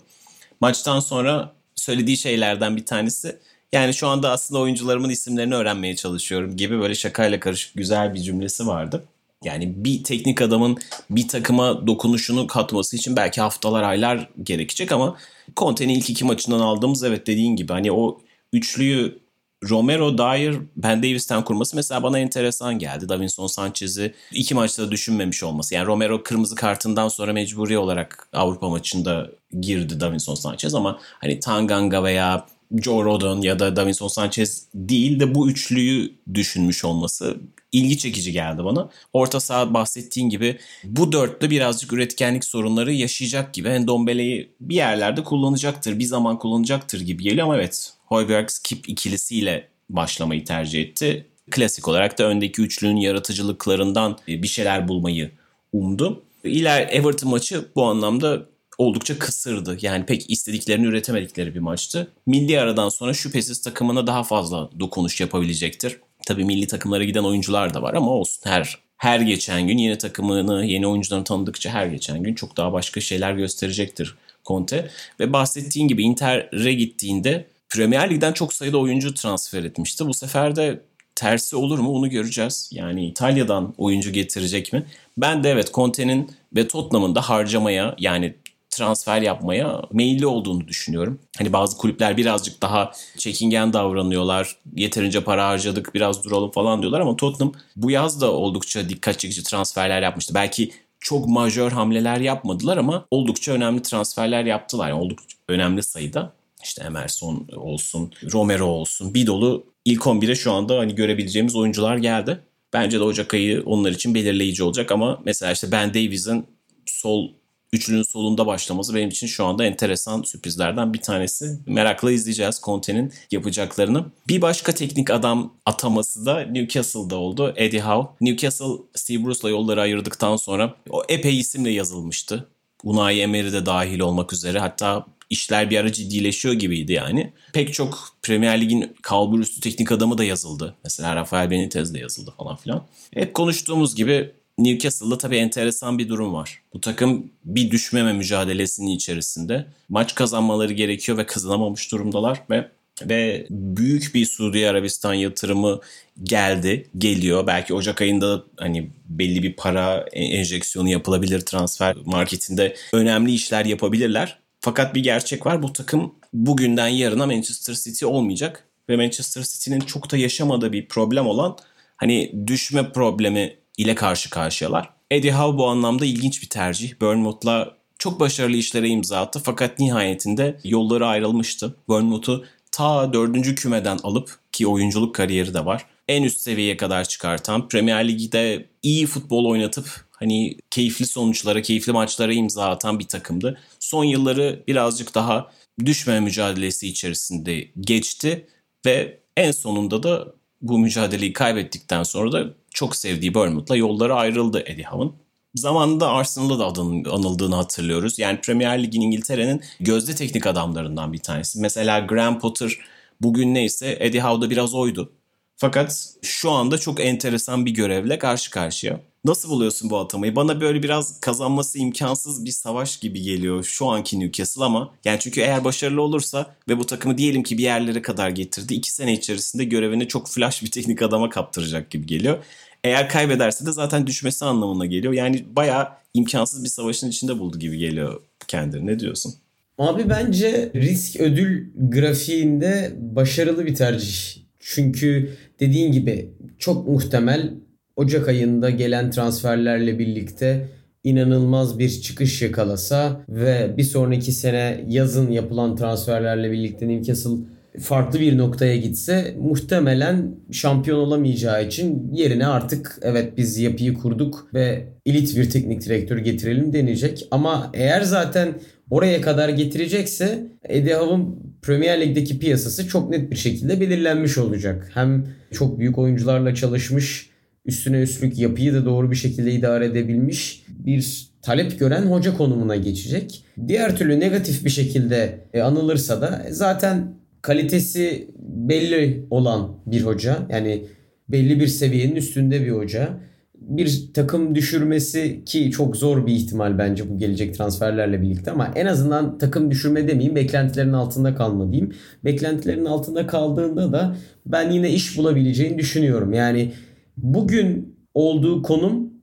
Maçtan sonra söylediği şeylerden bir tanesi yani şu anda aslında oyuncularımın isimlerini öğrenmeye çalışıyorum gibi böyle şakayla karışık güzel bir cümlesi vardı. Yani bir teknik adamın bir takıma dokunuşunu katması için belki haftalar, aylar gerekecek ama Conte'nin ilk iki maçından aldığımız evet dediğin gibi hani o üçlüyü Romero, Dyer, Ben Davis'ten kurması mesela bana enteresan geldi. Davinson Sanchez'i iki maçta düşünmemiş olması. Yani Romero kırmızı kartından sonra mecburi olarak Avrupa maçında girdi Davinson Sanchez ama hani Tanganga veya Joe Rodon ya da Davinson Sanchez değil de bu üçlüyü düşünmüş olması ilgi çekici geldi bana. Orta saha bahsettiğin gibi bu dörtlü birazcık üretkenlik sorunları yaşayacak gibi. Endombele'yi bir yerlerde kullanacaktır, bir zaman kullanacaktır gibi geliyor ama evet Hoiberg Skip ikilisiyle başlamayı tercih etti. Klasik olarak da öndeki üçlünün yaratıcılıklarından bir şeyler bulmayı umdu. İler Everton maçı bu anlamda oldukça kısırdı. Yani pek istediklerini üretemedikleri bir maçtı. Milli aradan sonra şüphesiz takımına daha fazla dokunuş yapabilecektir. Tabii milli takımlara giden oyuncular da var ama olsun her her geçen gün yeni takımını, yeni oyuncularını tanıdıkça her geçen gün çok daha başka şeyler gösterecektir Conte. Ve bahsettiğin gibi Inter'e gittiğinde Premier Lig'den çok sayıda oyuncu transfer etmişti. Bu sefer de tersi olur mu onu göreceğiz. Yani İtalya'dan oyuncu getirecek mi? Ben de evet Conte'nin ve Tottenham'ın da harcamaya yani transfer yapmaya meyilli olduğunu düşünüyorum. Hani bazı kulüpler birazcık daha çekingen davranıyorlar. Yeterince para harcadık biraz duralım falan diyorlar ama Tottenham bu yaz da oldukça dikkat çekici transferler yapmıştı. Belki çok majör hamleler yapmadılar ama oldukça önemli transferler yaptılar. Yani oldukça önemli sayıda. İşte Emerson olsun, Romero olsun bir dolu ilk 11'e şu anda hani görebileceğimiz oyuncular geldi. Bence de Ocak ayı onlar için belirleyici olacak ama mesela işte Ben Davies'in sol üçlünün solunda başlaması benim için şu anda enteresan sürprizlerden bir tanesi. Merakla izleyeceğiz Conte'nin yapacaklarını. Bir başka teknik adam ataması da Newcastle'da oldu. Eddie Howe. Newcastle Steve Bruce'la yolları ayırdıktan sonra o epey isimle yazılmıştı. Unai Emery de dahil olmak üzere. Hatta işler bir ara ciddileşiyor gibiydi yani. Pek çok Premier Lig'in kalbur üstü teknik adamı da yazıldı. Mesela Rafael Benitez de yazıldı falan filan. Hep konuştuğumuz gibi Newcastle'da tabii enteresan bir durum var. Bu takım bir düşmeme mücadelesinin içerisinde. Maç kazanmaları gerekiyor ve kazanamamış durumdalar ve ve büyük bir Suudi Arabistan yatırımı geldi, geliyor. Belki Ocak ayında hani belli bir para enjeksiyonu yapılabilir transfer marketinde. Önemli işler yapabilirler. Fakat bir gerçek var. Bu takım bugünden yarına Manchester City olmayacak ve Manchester City'nin çok da yaşamadığı bir problem olan hani düşme problemi ile karşı karşıyalar. Eddie Howe bu anlamda ilginç bir tercih. Bournemouth'la çok başarılı işlere imza attı fakat nihayetinde yolları ayrılmıştı. Bournemouth'u ta dördüncü kümeden alıp ki oyunculuk kariyeri de var. En üst seviyeye kadar çıkartan, Premier Lig'de iyi futbol oynatıp hani keyifli sonuçlara, keyifli maçlara imza atan bir takımdı. Son yılları birazcık daha düşme mücadelesi içerisinde geçti ve en sonunda da bu mücadeleyi kaybettikten sonra da çok sevdiği Bournemouth'la yolları ayrıldı Eddie Howe'ın. Zamanında Arsenal'da da adının anıldığını hatırlıyoruz. Yani Premier Lig'in İngiltere'nin gözde teknik adamlarından bir tanesi. Mesela Graham Potter bugün neyse Eddie Howe da biraz oydu. Fakat şu anda çok enteresan bir görevle karşı karşıya. Nasıl buluyorsun bu atamayı? Bana böyle biraz kazanması imkansız bir savaş gibi geliyor şu anki Newcastle ama yani çünkü eğer başarılı olursa ve bu takımı diyelim ki bir yerlere kadar getirdi. iki sene içerisinde görevini çok flash bir teknik adama kaptıracak gibi geliyor. Eğer kaybederse de zaten düşmesi anlamına geliyor. Yani bayağı imkansız bir savaşın içinde buldu gibi geliyor kendini. Ne diyorsun? Abi bence risk ödül grafiğinde başarılı bir tercih. Çünkü dediğin gibi çok muhtemel Ocak ayında gelen transferlerle birlikte inanılmaz bir çıkış yakalasa ve bir sonraki sene yazın yapılan transferlerle birlikte Newcastle farklı bir noktaya gitse muhtemelen şampiyon olamayacağı için yerine artık evet biz yapıyı kurduk ve elit bir teknik direktör getirelim deneyecek. Ama eğer zaten oraya kadar getirecekse Eddie Howe'ın Premier Lig'deki piyasası çok net bir şekilde belirlenmiş olacak. Hem çok büyük oyuncularla çalışmış, üstüne üstlük yapıyı da doğru bir şekilde idare edebilmiş bir talep gören hoca konumuna geçecek. Diğer türlü negatif bir şekilde e, anılırsa da zaten kalitesi belli olan bir hoca yani belli bir seviyenin üstünde bir hoca bir takım düşürmesi ki çok zor bir ihtimal bence bu gelecek transferlerle birlikte ama en azından takım düşürme demeyeyim beklentilerin altında kalma diyeyim. Beklentilerin altında kaldığında da ben yine iş bulabileceğini düşünüyorum. Yani bugün olduğu konum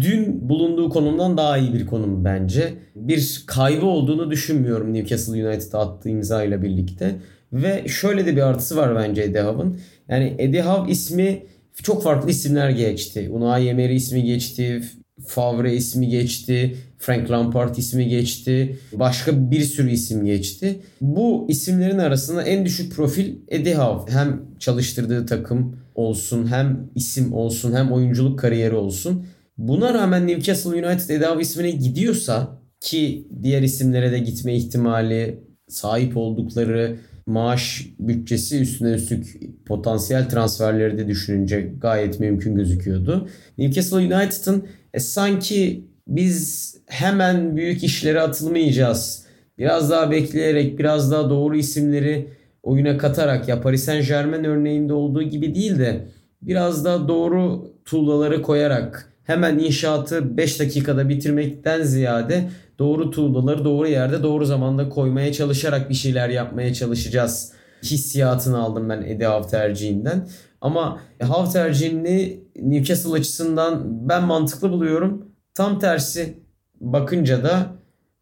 dün bulunduğu konumdan daha iyi bir konum bence. Bir kaybı olduğunu düşünmüyorum Newcastle United'a attığı imza ile birlikte. Ve şöyle de bir artısı var bence Eddie Howe'ın. Yani Eddie Howe ismi çok farklı isimler geçti. Unai Emery ismi geçti. Favre ismi geçti. Frank Lampard ismi geçti. Başka bir sürü isim geçti. Bu isimlerin arasında en düşük profil Eddie Howe. Hem çalıştırdığı takım olsun hem isim olsun hem oyunculuk kariyeri olsun. Buna rağmen Newcastle United Eddie Howe ismine gidiyorsa ki diğer isimlere de gitme ihtimali sahip oldukları maaş bütçesi üstüne üstlük potansiyel transferleri de düşününce gayet mümkün gözüküyordu. Newcastle United'ın e, sanki biz hemen büyük işlere atılmayacağız. Biraz daha bekleyerek, biraz daha doğru isimleri oyuna katarak ya Paris Saint Germain örneğinde olduğu gibi değil de biraz daha doğru tuğlaları koyarak hemen inşaatı 5 dakikada bitirmekten ziyade doğru tuğlaları doğru yerde doğru zamanda koymaya çalışarak bir şeyler yapmaya çalışacağız hissiyatını aldım ben Eddie Howe tercihinden. Ama Howe tercihini Newcastle açısından ben mantıklı buluyorum. Tam tersi bakınca da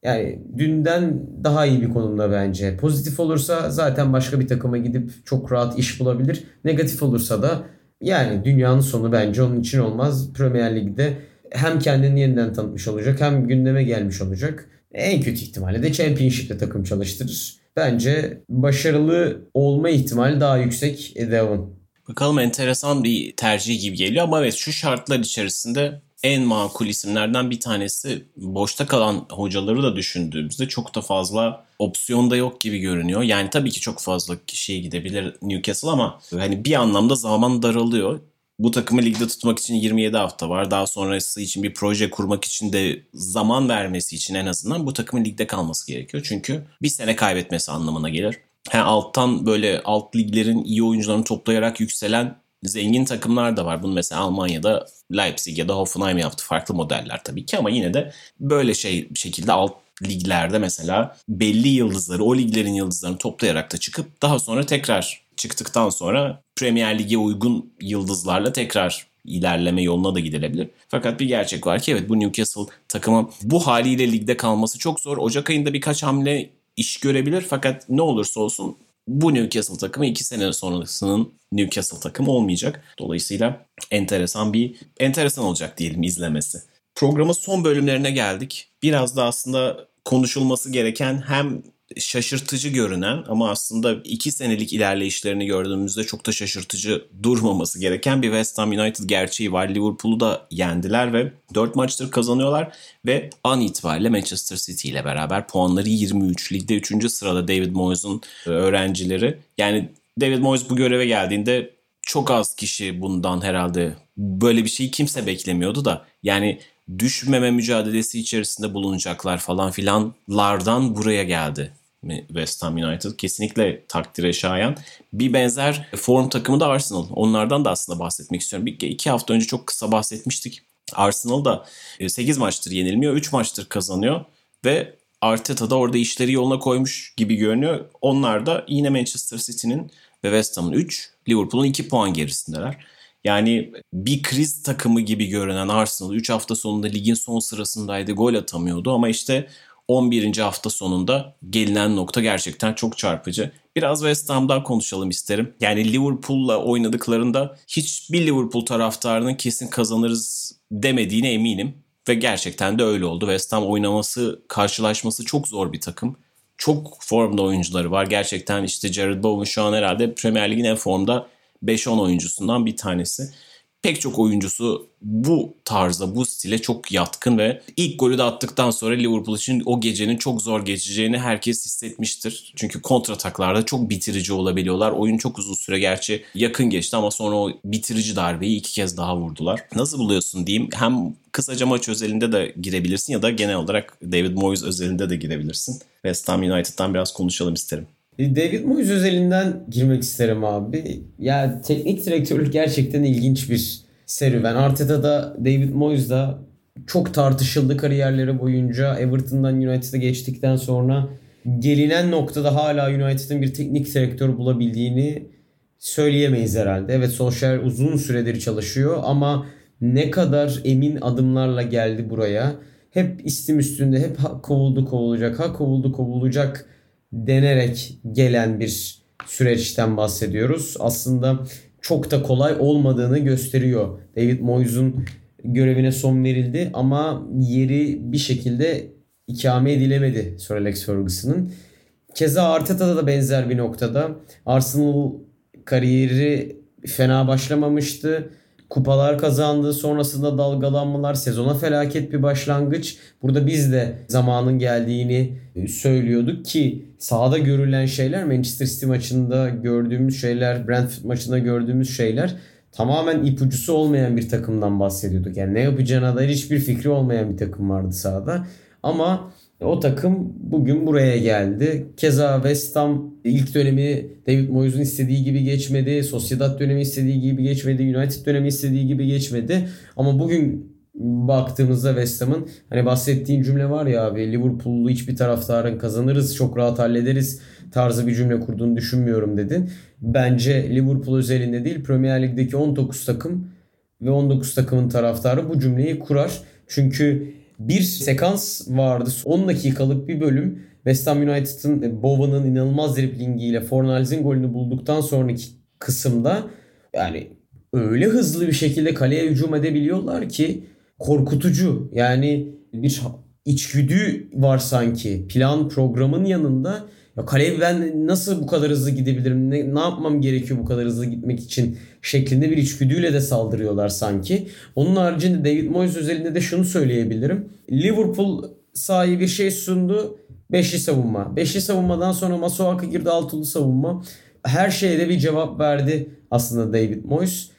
yani dünden daha iyi bir konumda bence. Pozitif olursa zaten başka bir takıma gidip çok rahat iş bulabilir. Negatif olursa da yani dünyanın sonu bence onun için olmaz. Premier Lig'de hem kendini yeniden tanıtmış olacak hem gündeme gelmiş olacak. En kötü ihtimalle de Championship'te takım çalıştırır. Bence başarılı olma ihtimali daha yüksek Edeon. Bakalım enteresan bir tercih gibi geliyor ama evet şu şartlar içerisinde en makul isimlerden bir tanesi boşta kalan hocaları da düşündüğümüzde çok da fazla opsiyon da yok gibi görünüyor. Yani tabii ki çok fazla kişiye gidebilir Newcastle ama hani bir anlamda zaman daralıyor. Bu takımı ligde tutmak için 27 hafta var. Daha sonrası için bir proje kurmak için de zaman vermesi için en azından bu takımın ligde kalması gerekiyor. Çünkü bir sene kaybetmesi anlamına gelir. Ha, alttan böyle alt liglerin iyi oyuncularını toplayarak yükselen zengin takımlar da var. Bunu mesela Almanya'da Leipzig ya da Hoffenheim yaptı. Farklı modeller tabii ki ama yine de böyle şey şekilde alt liglerde mesela belli yıldızları, o liglerin yıldızlarını toplayarak da çıkıp daha sonra tekrar çıktıktan sonra Premier Lig'e uygun yıldızlarla tekrar ilerleme yoluna da gidilebilir. Fakat bir gerçek var ki evet bu Newcastle takımı bu haliyle ligde kalması çok zor. Ocak ayında birkaç hamle iş görebilir fakat ne olursa olsun bu Newcastle takımı iki sene sonrasının Newcastle takımı olmayacak. Dolayısıyla enteresan bir enteresan olacak diyelim izlemesi. Programın son bölümlerine geldik. Biraz da aslında konuşulması gereken hem şaşırtıcı görünen ama aslında iki senelik ilerleyişlerini gördüğümüzde çok da şaşırtıcı durmaması gereken bir West Ham United gerçeği var. Liverpool'u da yendiler ve 4 maçtır kazanıyorlar ve an itibariyle Manchester City ile beraber puanları 23. Ligde 3. sırada David Moyes'un e, öğrencileri. Yani David Moyes bu göreve geldiğinde çok az kişi bundan herhalde böyle bir şeyi kimse beklemiyordu da yani düşmeme mücadelesi içerisinde bulunacaklar falan filanlardan buraya geldi West Ham United kesinlikle takdire şayan. Bir benzer form takımı da Arsenal. Onlardan da aslında bahsetmek istiyorum. Bir, iki hafta önce çok kısa bahsetmiştik. Arsenal da 8 e, maçtır yenilmiyor, 3 maçtır kazanıyor ve Arteta da orada işleri yoluna koymuş gibi görünüyor. Onlar da yine Manchester City'nin ve West Ham'ın 3, Liverpool'un 2 puan gerisindeler. Yani bir kriz takımı gibi görünen Arsenal 3 hafta sonunda ligin son sırasındaydı. Gol atamıyordu ama işte 11. hafta sonunda gelinen nokta gerçekten çok çarpıcı. Biraz West Ham'dan konuşalım isterim. Yani Liverpool'la oynadıklarında hiçbir Liverpool taraftarının kesin kazanırız demediğine eminim. Ve gerçekten de öyle oldu. West Ham oynaması, karşılaşması çok zor bir takım. çok formda oyuncuları var. Gerçekten işte Jared Bowen şu an herhalde Premier Lig'in en formda 5-10 oyuncusundan bir tanesi pek çok oyuncusu bu tarza, bu stile çok yatkın ve ilk golü de attıktan sonra Liverpool için o gecenin çok zor geçeceğini herkes hissetmiştir. Çünkü kontrataklarda çok bitirici olabiliyorlar. Oyun çok uzun süre gerçi yakın geçti ama sonra o bitirici darbeyi iki kez daha vurdular. Nasıl buluyorsun diyeyim. Hem kısaca maç özelinde de girebilirsin ya da genel olarak David Moyes özelinde de girebilirsin. West Ham United'dan biraz konuşalım isterim. E, David Moyes özelinden girmek isterim abi. Ya teknik direktörlük gerçekten ilginç bir serüven. Arteta'da David Moyes da çok tartışıldı kariyerleri boyunca. Everton'dan United'a geçtikten sonra gelinen noktada hala United'ın bir teknik direktör bulabildiğini söyleyemeyiz herhalde. Evet Solskjaer uzun süredir çalışıyor ama ne kadar emin adımlarla geldi buraya. Hep istim üstünde hep ha kovuldu kovulacak ha kovuldu kovulacak denerek gelen bir süreçten bahsediyoruz. Aslında çok da kolay olmadığını gösteriyor. David Moyes'un görevine son verildi ama yeri bir şekilde ikame edilemedi Sir Alex Ferguson'ın. Keza Arteta'da da benzer bir noktada. Arsenal kariyeri fena başlamamıştı kupalar kazandı. Sonrasında dalgalanmalar, sezona felaket bir başlangıç. Burada biz de zamanın geldiğini söylüyorduk ki sahada görülen şeyler Manchester City maçında gördüğümüz şeyler, Brentford maçında gördüğümüz şeyler tamamen ipucusu olmayan bir takımdan bahsediyorduk. Yani ne yapacağına dair hiçbir fikri olmayan bir takım vardı sahada. Ama o takım bugün buraya geldi. Keza West Ham ilk dönemi David Moyes'un istediği gibi geçmedi. Sociedad dönemi istediği gibi geçmedi. United dönemi istediği gibi geçmedi. Ama bugün baktığımızda West Ham'ın hani bahsettiğin cümle var ya abi Liverpool'lu hiçbir taraftarın kazanırız çok rahat hallederiz tarzı bir cümle kurduğunu düşünmüyorum dedin. Bence Liverpool özelinde değil Premier Lig'deki 19 takım ve 19 takımın taraftarı bu cümleyi kurar. Çünkü bir sekans vardı. 10 dakikalık bir bölüm. West Ham United'ın e, Bowen'ın inanılmaz driblingiyle Fornals'in golünü bulduktan sonraki kısımda yani öyle hızlı bir şekilde kaleye hücum edebiliyorlar ki korkutucu. Yani bir içgüdü var sanki. Plan programın yanında ya kaleye ben nasıl bu kadar hızlı gidebilirim? Ne, ne yapmam gerekiyor bu kadar hızlı gitmek için? Şeklinde bir içgüdüyle de saldırıyorlar sanki. Onun haricinde David Moyes özelinde de şunu söyleyebilirim. Liverpool sahibi bir şey sundu. Beşli savunma. Beşli savunmadan sonra Masuaku girdi altılı savunma. Her şeye de bir cevap verdi aslında David Moyes.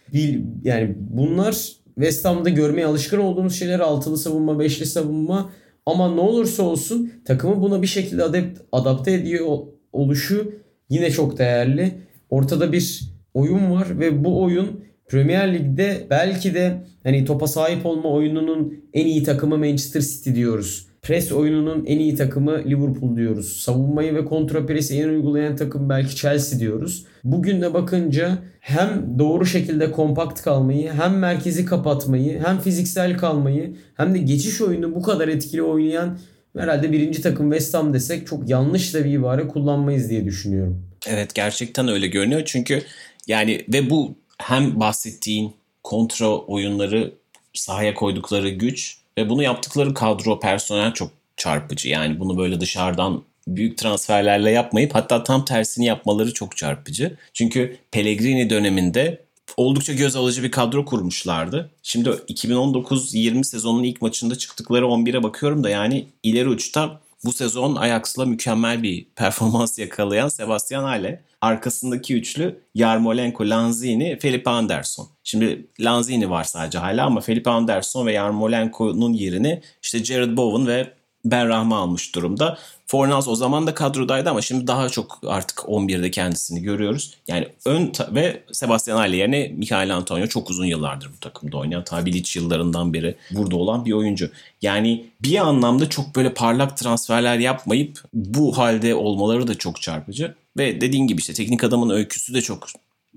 Yani bunlar West Ham'da görmeye alışkın olduğumuz şeyler altılı savunma, beşli savunma ama ne olursa olsun takımı buna bir şekilde adapt, adapte ediyor oluşu yine çok değerli. Ortada bir oyun var ve bu oyun Premier Lig'de belki de hani topa sahip olma oyununun en iyi takımı Manchester City diyoruz. Pres oyununun en iyi takımı Liverpool diyoruz. Savunmayı ve kontra presi en uygulayan takım belki Chelsea diyoruz. Bugün de bakınca hem doğru şekilde kompakt kalmayı, hem merkezi kapatmayı, hem fiziksel kalmayı, hem de geçiş oyunu bu kadar etkili oynayan herhalde birinci takım West Ham desek çok yanlış da bir ibare kullanmayız diye düşünüyorum. Evet gerçekten öyle görünüyor çünkü yani ve bu hem bahsettiğin kontra oyunları sahaya koydukları güç ve bunu yaptıkları kadro personel çok çarpıcı. Yani bunu böyle dışarıdan büyük transferlerle yapmayıp hatta tam tersini yapmaları çok çarpıcı. Çünkü Pellegrini döneminde oldukça göz alıcı bir kadro kurmuşlardı. Şimdi 2019-20 sezonun ilk maçında çıktıkları 11'e bakıyorum da yani ileri uçta bu sezon Ajax'la mükemmel bir performans yakalayan Sebastian Halle. Arkasındaki üçlü Yarmolenko, Lanzini, Felipe Anderson. Şimdi Lanzini var sadece hala ama Felipe Anderson ve Yarmolenko'nun yerini işte Jared Bowen ve Ben Rahma almış durumda. Fornals o zaman da kadrodaydı ama şimdi daha çok artık 11'de kendisini görüyoruz. Yani ön ve Sebastian Halle yerine Michael Antonio çok uzun yıllardır bu takımda oynayan. Ta Bilic yıllarından beri burada olan bir oyuncu. Yani bir anlamda çok böyle parlak transferler yapmayıp bu halde olmaları da çok çarpıcı. Ve dediğin gibi işte teknik adamın öyküsü de çok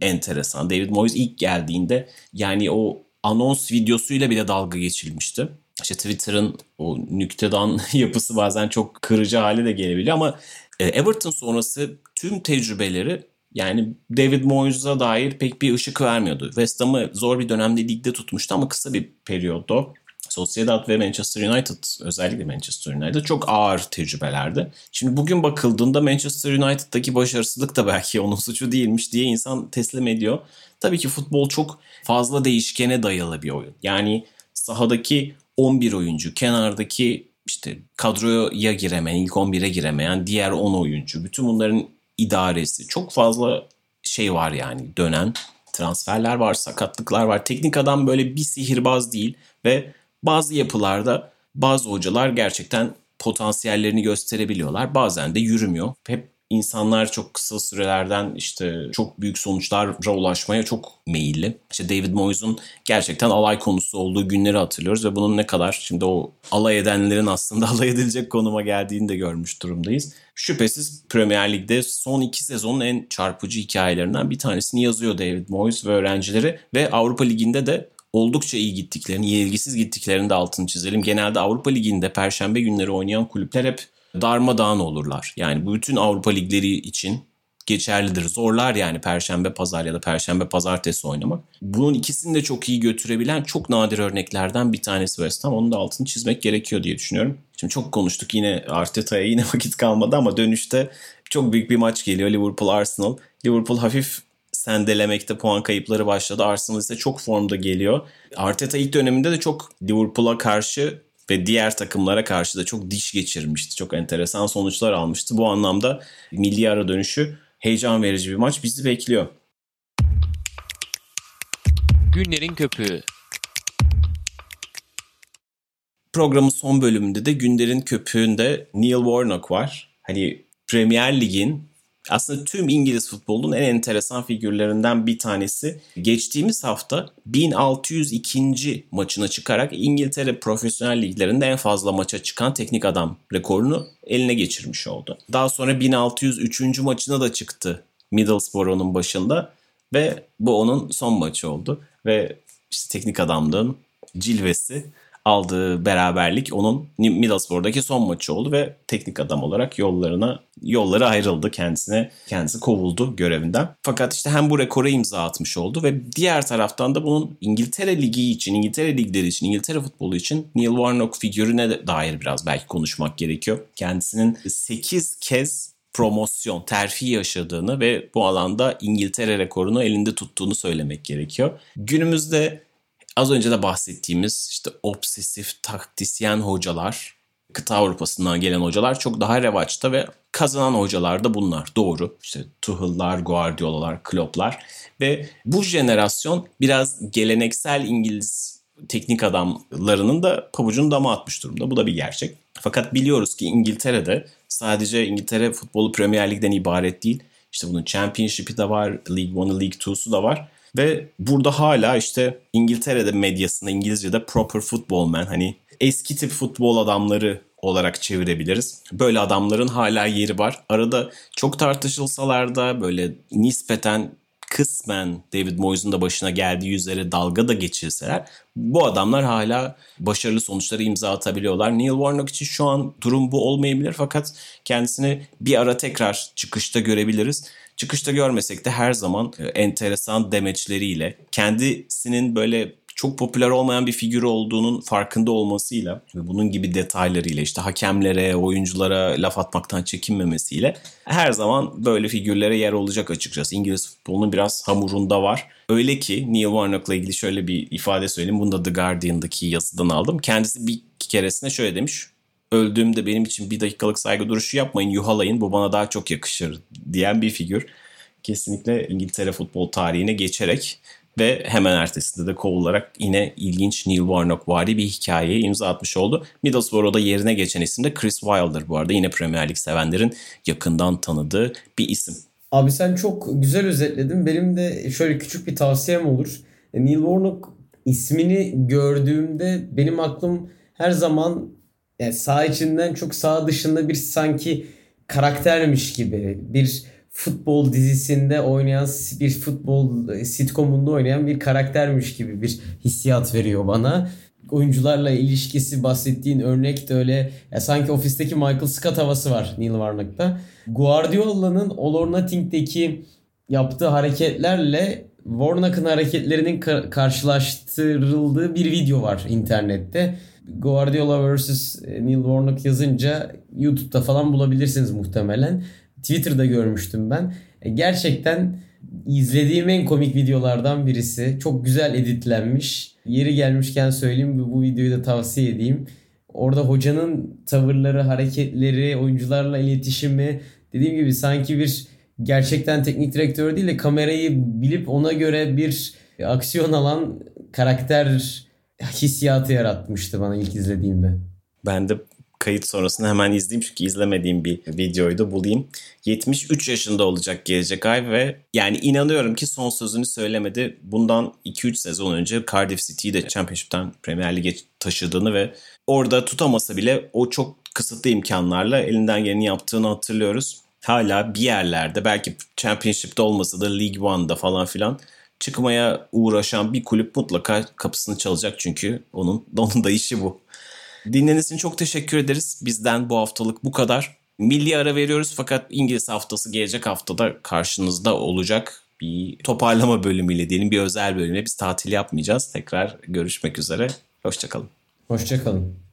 enteresan. David Moyes ilk geldiğinde yani o anons videosuyla bile dalga geçilmişti işte Twitter'ın o nüktedan yapısı bazen çok kırıcı hale de gelebiliyor ama e, Everton sonrası tüm tecrübeleri yani David Moyes'a dair pek bir ışık vermiyordu. West Ham'ı zor bir dönemde ligde tutmuştu ama kısa bir periyodu. Sociedad ve Manchester United özellikle Manchester United çok ağır tecrübelerdi. Şimdi bugün bakıldığında Manchester United'daki başarısızlık da belki onun suçu değilmiş diye insan teslim ediyor. Tabii ki futbol çok fazla değişkene dayalı bir oyun. Yani sahadaki 11 oyuncu, kenardaki işte kadroya giremeyen, ilk 11'e giremeyen diğer 10 oyuncu. Bütün bunların idaresi. Çok fazla şey var yani dönen transferler var, sakatlıklar var. Teknik adam böyle bir sihirbaz değil ve bazı yapılarda bazı hocalar gerçekten potansiyellerini gösterebiliyorlar. Bazen de yürümüyor. Hep insanlar çok kısa sürelerden işte çok büyük sonuçlara ulaşmaya çok meyilli. İşte David Moyes'un gerçekten alay konusu olduğu günleri hatırlıyoruz ve bunun ne kadar şimdi o alay edenlerin aslında alay edilecek konuma geldiğini de görmüş durumdayız. Şüphesiz Premier Lig'de son iki sezonun en çarpıcı hikayelerinden bir tanesini yazıyor David Moyes ve öğrencileri ve Avrupa Ligi'nde de oldukça iyi gittiklerini, yenilgisiz gittiklerini de altını çizelim. Genelde Avrupa Ligi'nde perşembe günleri oynayan kulüpler hep darmadağın olurlar. Yani bütün Avrupa ligleri için geçerlidir. Zorlar yani perşembe pazar ya da perşembe pazartesi oynamak. Bunun ikisini de çok iyi götürebilen çok nadir örneklerden bir tanesi West Ham. Onun da altını çizmek gerekiyor diye düşünüyorum. Şimdi çok konuştuk yine Arteta'ya yine vakit kalmadı ama dönüşte çok büyük bir maç geliyor Liverpool Arsenal. Liverpool hafif sendelemekte puan kayıpları başladı. Arsenal ise çok formda geliyor. Arteta ilk döneminde de çok Liverpool'a karşı ve diğer takımlara karşı da çok diş geçirmişti. Çok enteresan sonuçlar almıştı. Bu anlamda milli ara dönüşü heyecan verici bir maç bizi bekliyor. Günlerin köpüğü. Programın son bölümünde de Günlerin köpüğünde Neil Warnock var. Hani Premier Lig'in aslında tüm İngiliz futbolunun en enteresan figürlerinden bir tanesi. Geçtiğimiz hafta 1602. maçına çıkarak İngiltere profesyonel liglerinde en fazla maça çıkan teknik adam rekorunu eline geçirmiş oldu. Daha sonra 1603. maçına da çıktı Middlesbrough'un başında ve bu onun son maçı oldu. Ve işte teknik adamlığın cilvesi aldığı beraberlik onun Middlesbrough'daki son maçı oldu ve teknik adam olarak yollarına yolları ayrıldı kendisine. Kendisi kovuldu görevinden. Fakat işte hem bu rekora imza atmış oldu ve diğer taraftan da bunun İngiltere Ligi için, İngiltere ligleri için, İngiltere futbolu için Neil Warnock figürüne dair biraz belki konuşmak gerekiyor. Kendisinin 8 kez promosyon, terfi yaşadığını ve bu alanda İngiltere rekorunu elinde tuttuğunu söylemek gerekiyor. Günümüzde az önce de bahsettiğimiz işte obsesif taktisyen hocalar, kıta Avrupa'sından gelen hocalar çok daha revaçta ve kazanan hocalar da bunlar. Doğru. İşte Tuchel'lar, Guardiola'lar, Klopp'lar ve bu jenerasyon biraz geleneksel İngiliz teknik adamlarının da pabucunu dama atmış durumda. Bu da bir gerçek. Fakat biliyoruz ki İngiltere'de sadece İngiltere futbolu Premier Lig'den ibaret değil. İşte bunun Championship'i de var, League 1'ı, League 2'su da var. Ve burada hala işte İngiltere'de medyasında İngilizce'de proper football man hani eski tip futbol adamları olarak çevirebiliriz. Böyle adamların hala yeri var. Arada çok tartışılsalar da böyle nispeten kısmen David Moyes'un da başına geldiği üzere dalga da geçirseler bu adamlar hala başarılı sonuçları imza atabiliyorlar. Neil Warnock için şu an durum bu olmayabilir fakat kendisini bir ara tekrar çıkışta görebiliriz. Çıkışta görmesek de her zaman e, enteresan demeçleriyle kendisinin böyle çok popüler olmayan bir figür olduğunun farkında olmasıyla ve bunun gibi detaylarıyla işte hakemlere, oyunculara laf atmaktan çekinmemesiyle her zaman böyle figürlere yer olacak açıkçası. İngiliz futbolunun biraz hamurunda var. Öyle ki Neil Warnock'la ilgili şöyle bir ifade söyleyeyim. Bunu da The Guardian'daki yazıdan aldım. Kendisi bir keresinde şöyle demiş. Öldüğümde benim için bir dakikalık saygı duruşu yapmayın, yuhalayın bu bana daha çok yakışır diyen bir figür. Kesinlikle İngiltere futbol tarihine geçerek ve hemen ertesinde de kovularak yine ilginç Neil Warnock vari bir hikayeye imza atmış oldu. Middlesbrough'da yerine geçen isim de Chris Wilder bu arada yine Premier Lig sevenlerin yakından tanıdığı bir isim. Abi sen çok güzel özetledin. Benim de şöyle küçük bir tavsiyem olur. E, Neil Warnock ismini gördüğümde benim aklım her zaman yani sağ içinden çok sağ dışında bir sanki karaktermiş gibi bir futbol dizisinde oynayan bir futbol sitcomunda oynayan bir karaktermiş gibi bir hissiyat veriyor bana. Oyuncularla ilişkisi bahsettiğin örnek de öyle. Ya sanki ofisteki Michael Scott havası var Neil Warnock'ta. Guardiola'nın All or Nothing'deki yaptığı hareketlerle Warnock'ın hareketlerinin ka- karşılaştırıldığı bir video var internette. Guardiola vs. Neil Warnock yazınca YouTube'da falan bulabilirsiniz muhtemelen. Twitter'da görmüştüm ben. E, gerçekten izlediğim en komik videolardan birisi. Çok güzel editlenmiş. Yeri gelmişken söyleyeyim bu videoyu da tavsiye edeyim. Orada hocanın tavırları, hareketleri, oyuncularla iletişimi dediğim gibi sanki bir gerçekten teknik direktör değil de kamerayı bilip ona göre bir aksiyon alan karakter hissiyatı yaratmıştı bana ilk izlediğimde. Ben de kayıt sonrasında hemen izleyeyim çünkü izlemediğim bir videoyu da bulayım. 73 yaşında olacak gelecek ay ve yani inanıyorum ki son sözünü söylemedi. Bundan 2-3 sezon önce Cardiff City'yi de Championship'ten Premier Lig'e taşıdığını ve orada tutamasa bile o çok kısıtlı imkanlarla elinden geleni yaptığını hatırlıyoruz. Hala bir yerlerde belki Championship'te olmasa da League One'da falan filan çıkmaya uğraşan bir kulüp mutlaka kapısını çalacak çünkü onun onun da işi bu. Dinlediğiniz için çok teşekkür ederiz. Bizden bu haftalık bu kadar. Milli ara veriyoruz fakat İngiliz haftası gelecek haftada karşınızda olacak. Bir toparlama bölümüyle diyelim bir özel bölümle biz tatil yapmayacağız. Tekrar görüşmek üzere. Hoşçakalın. Hoşçakalın.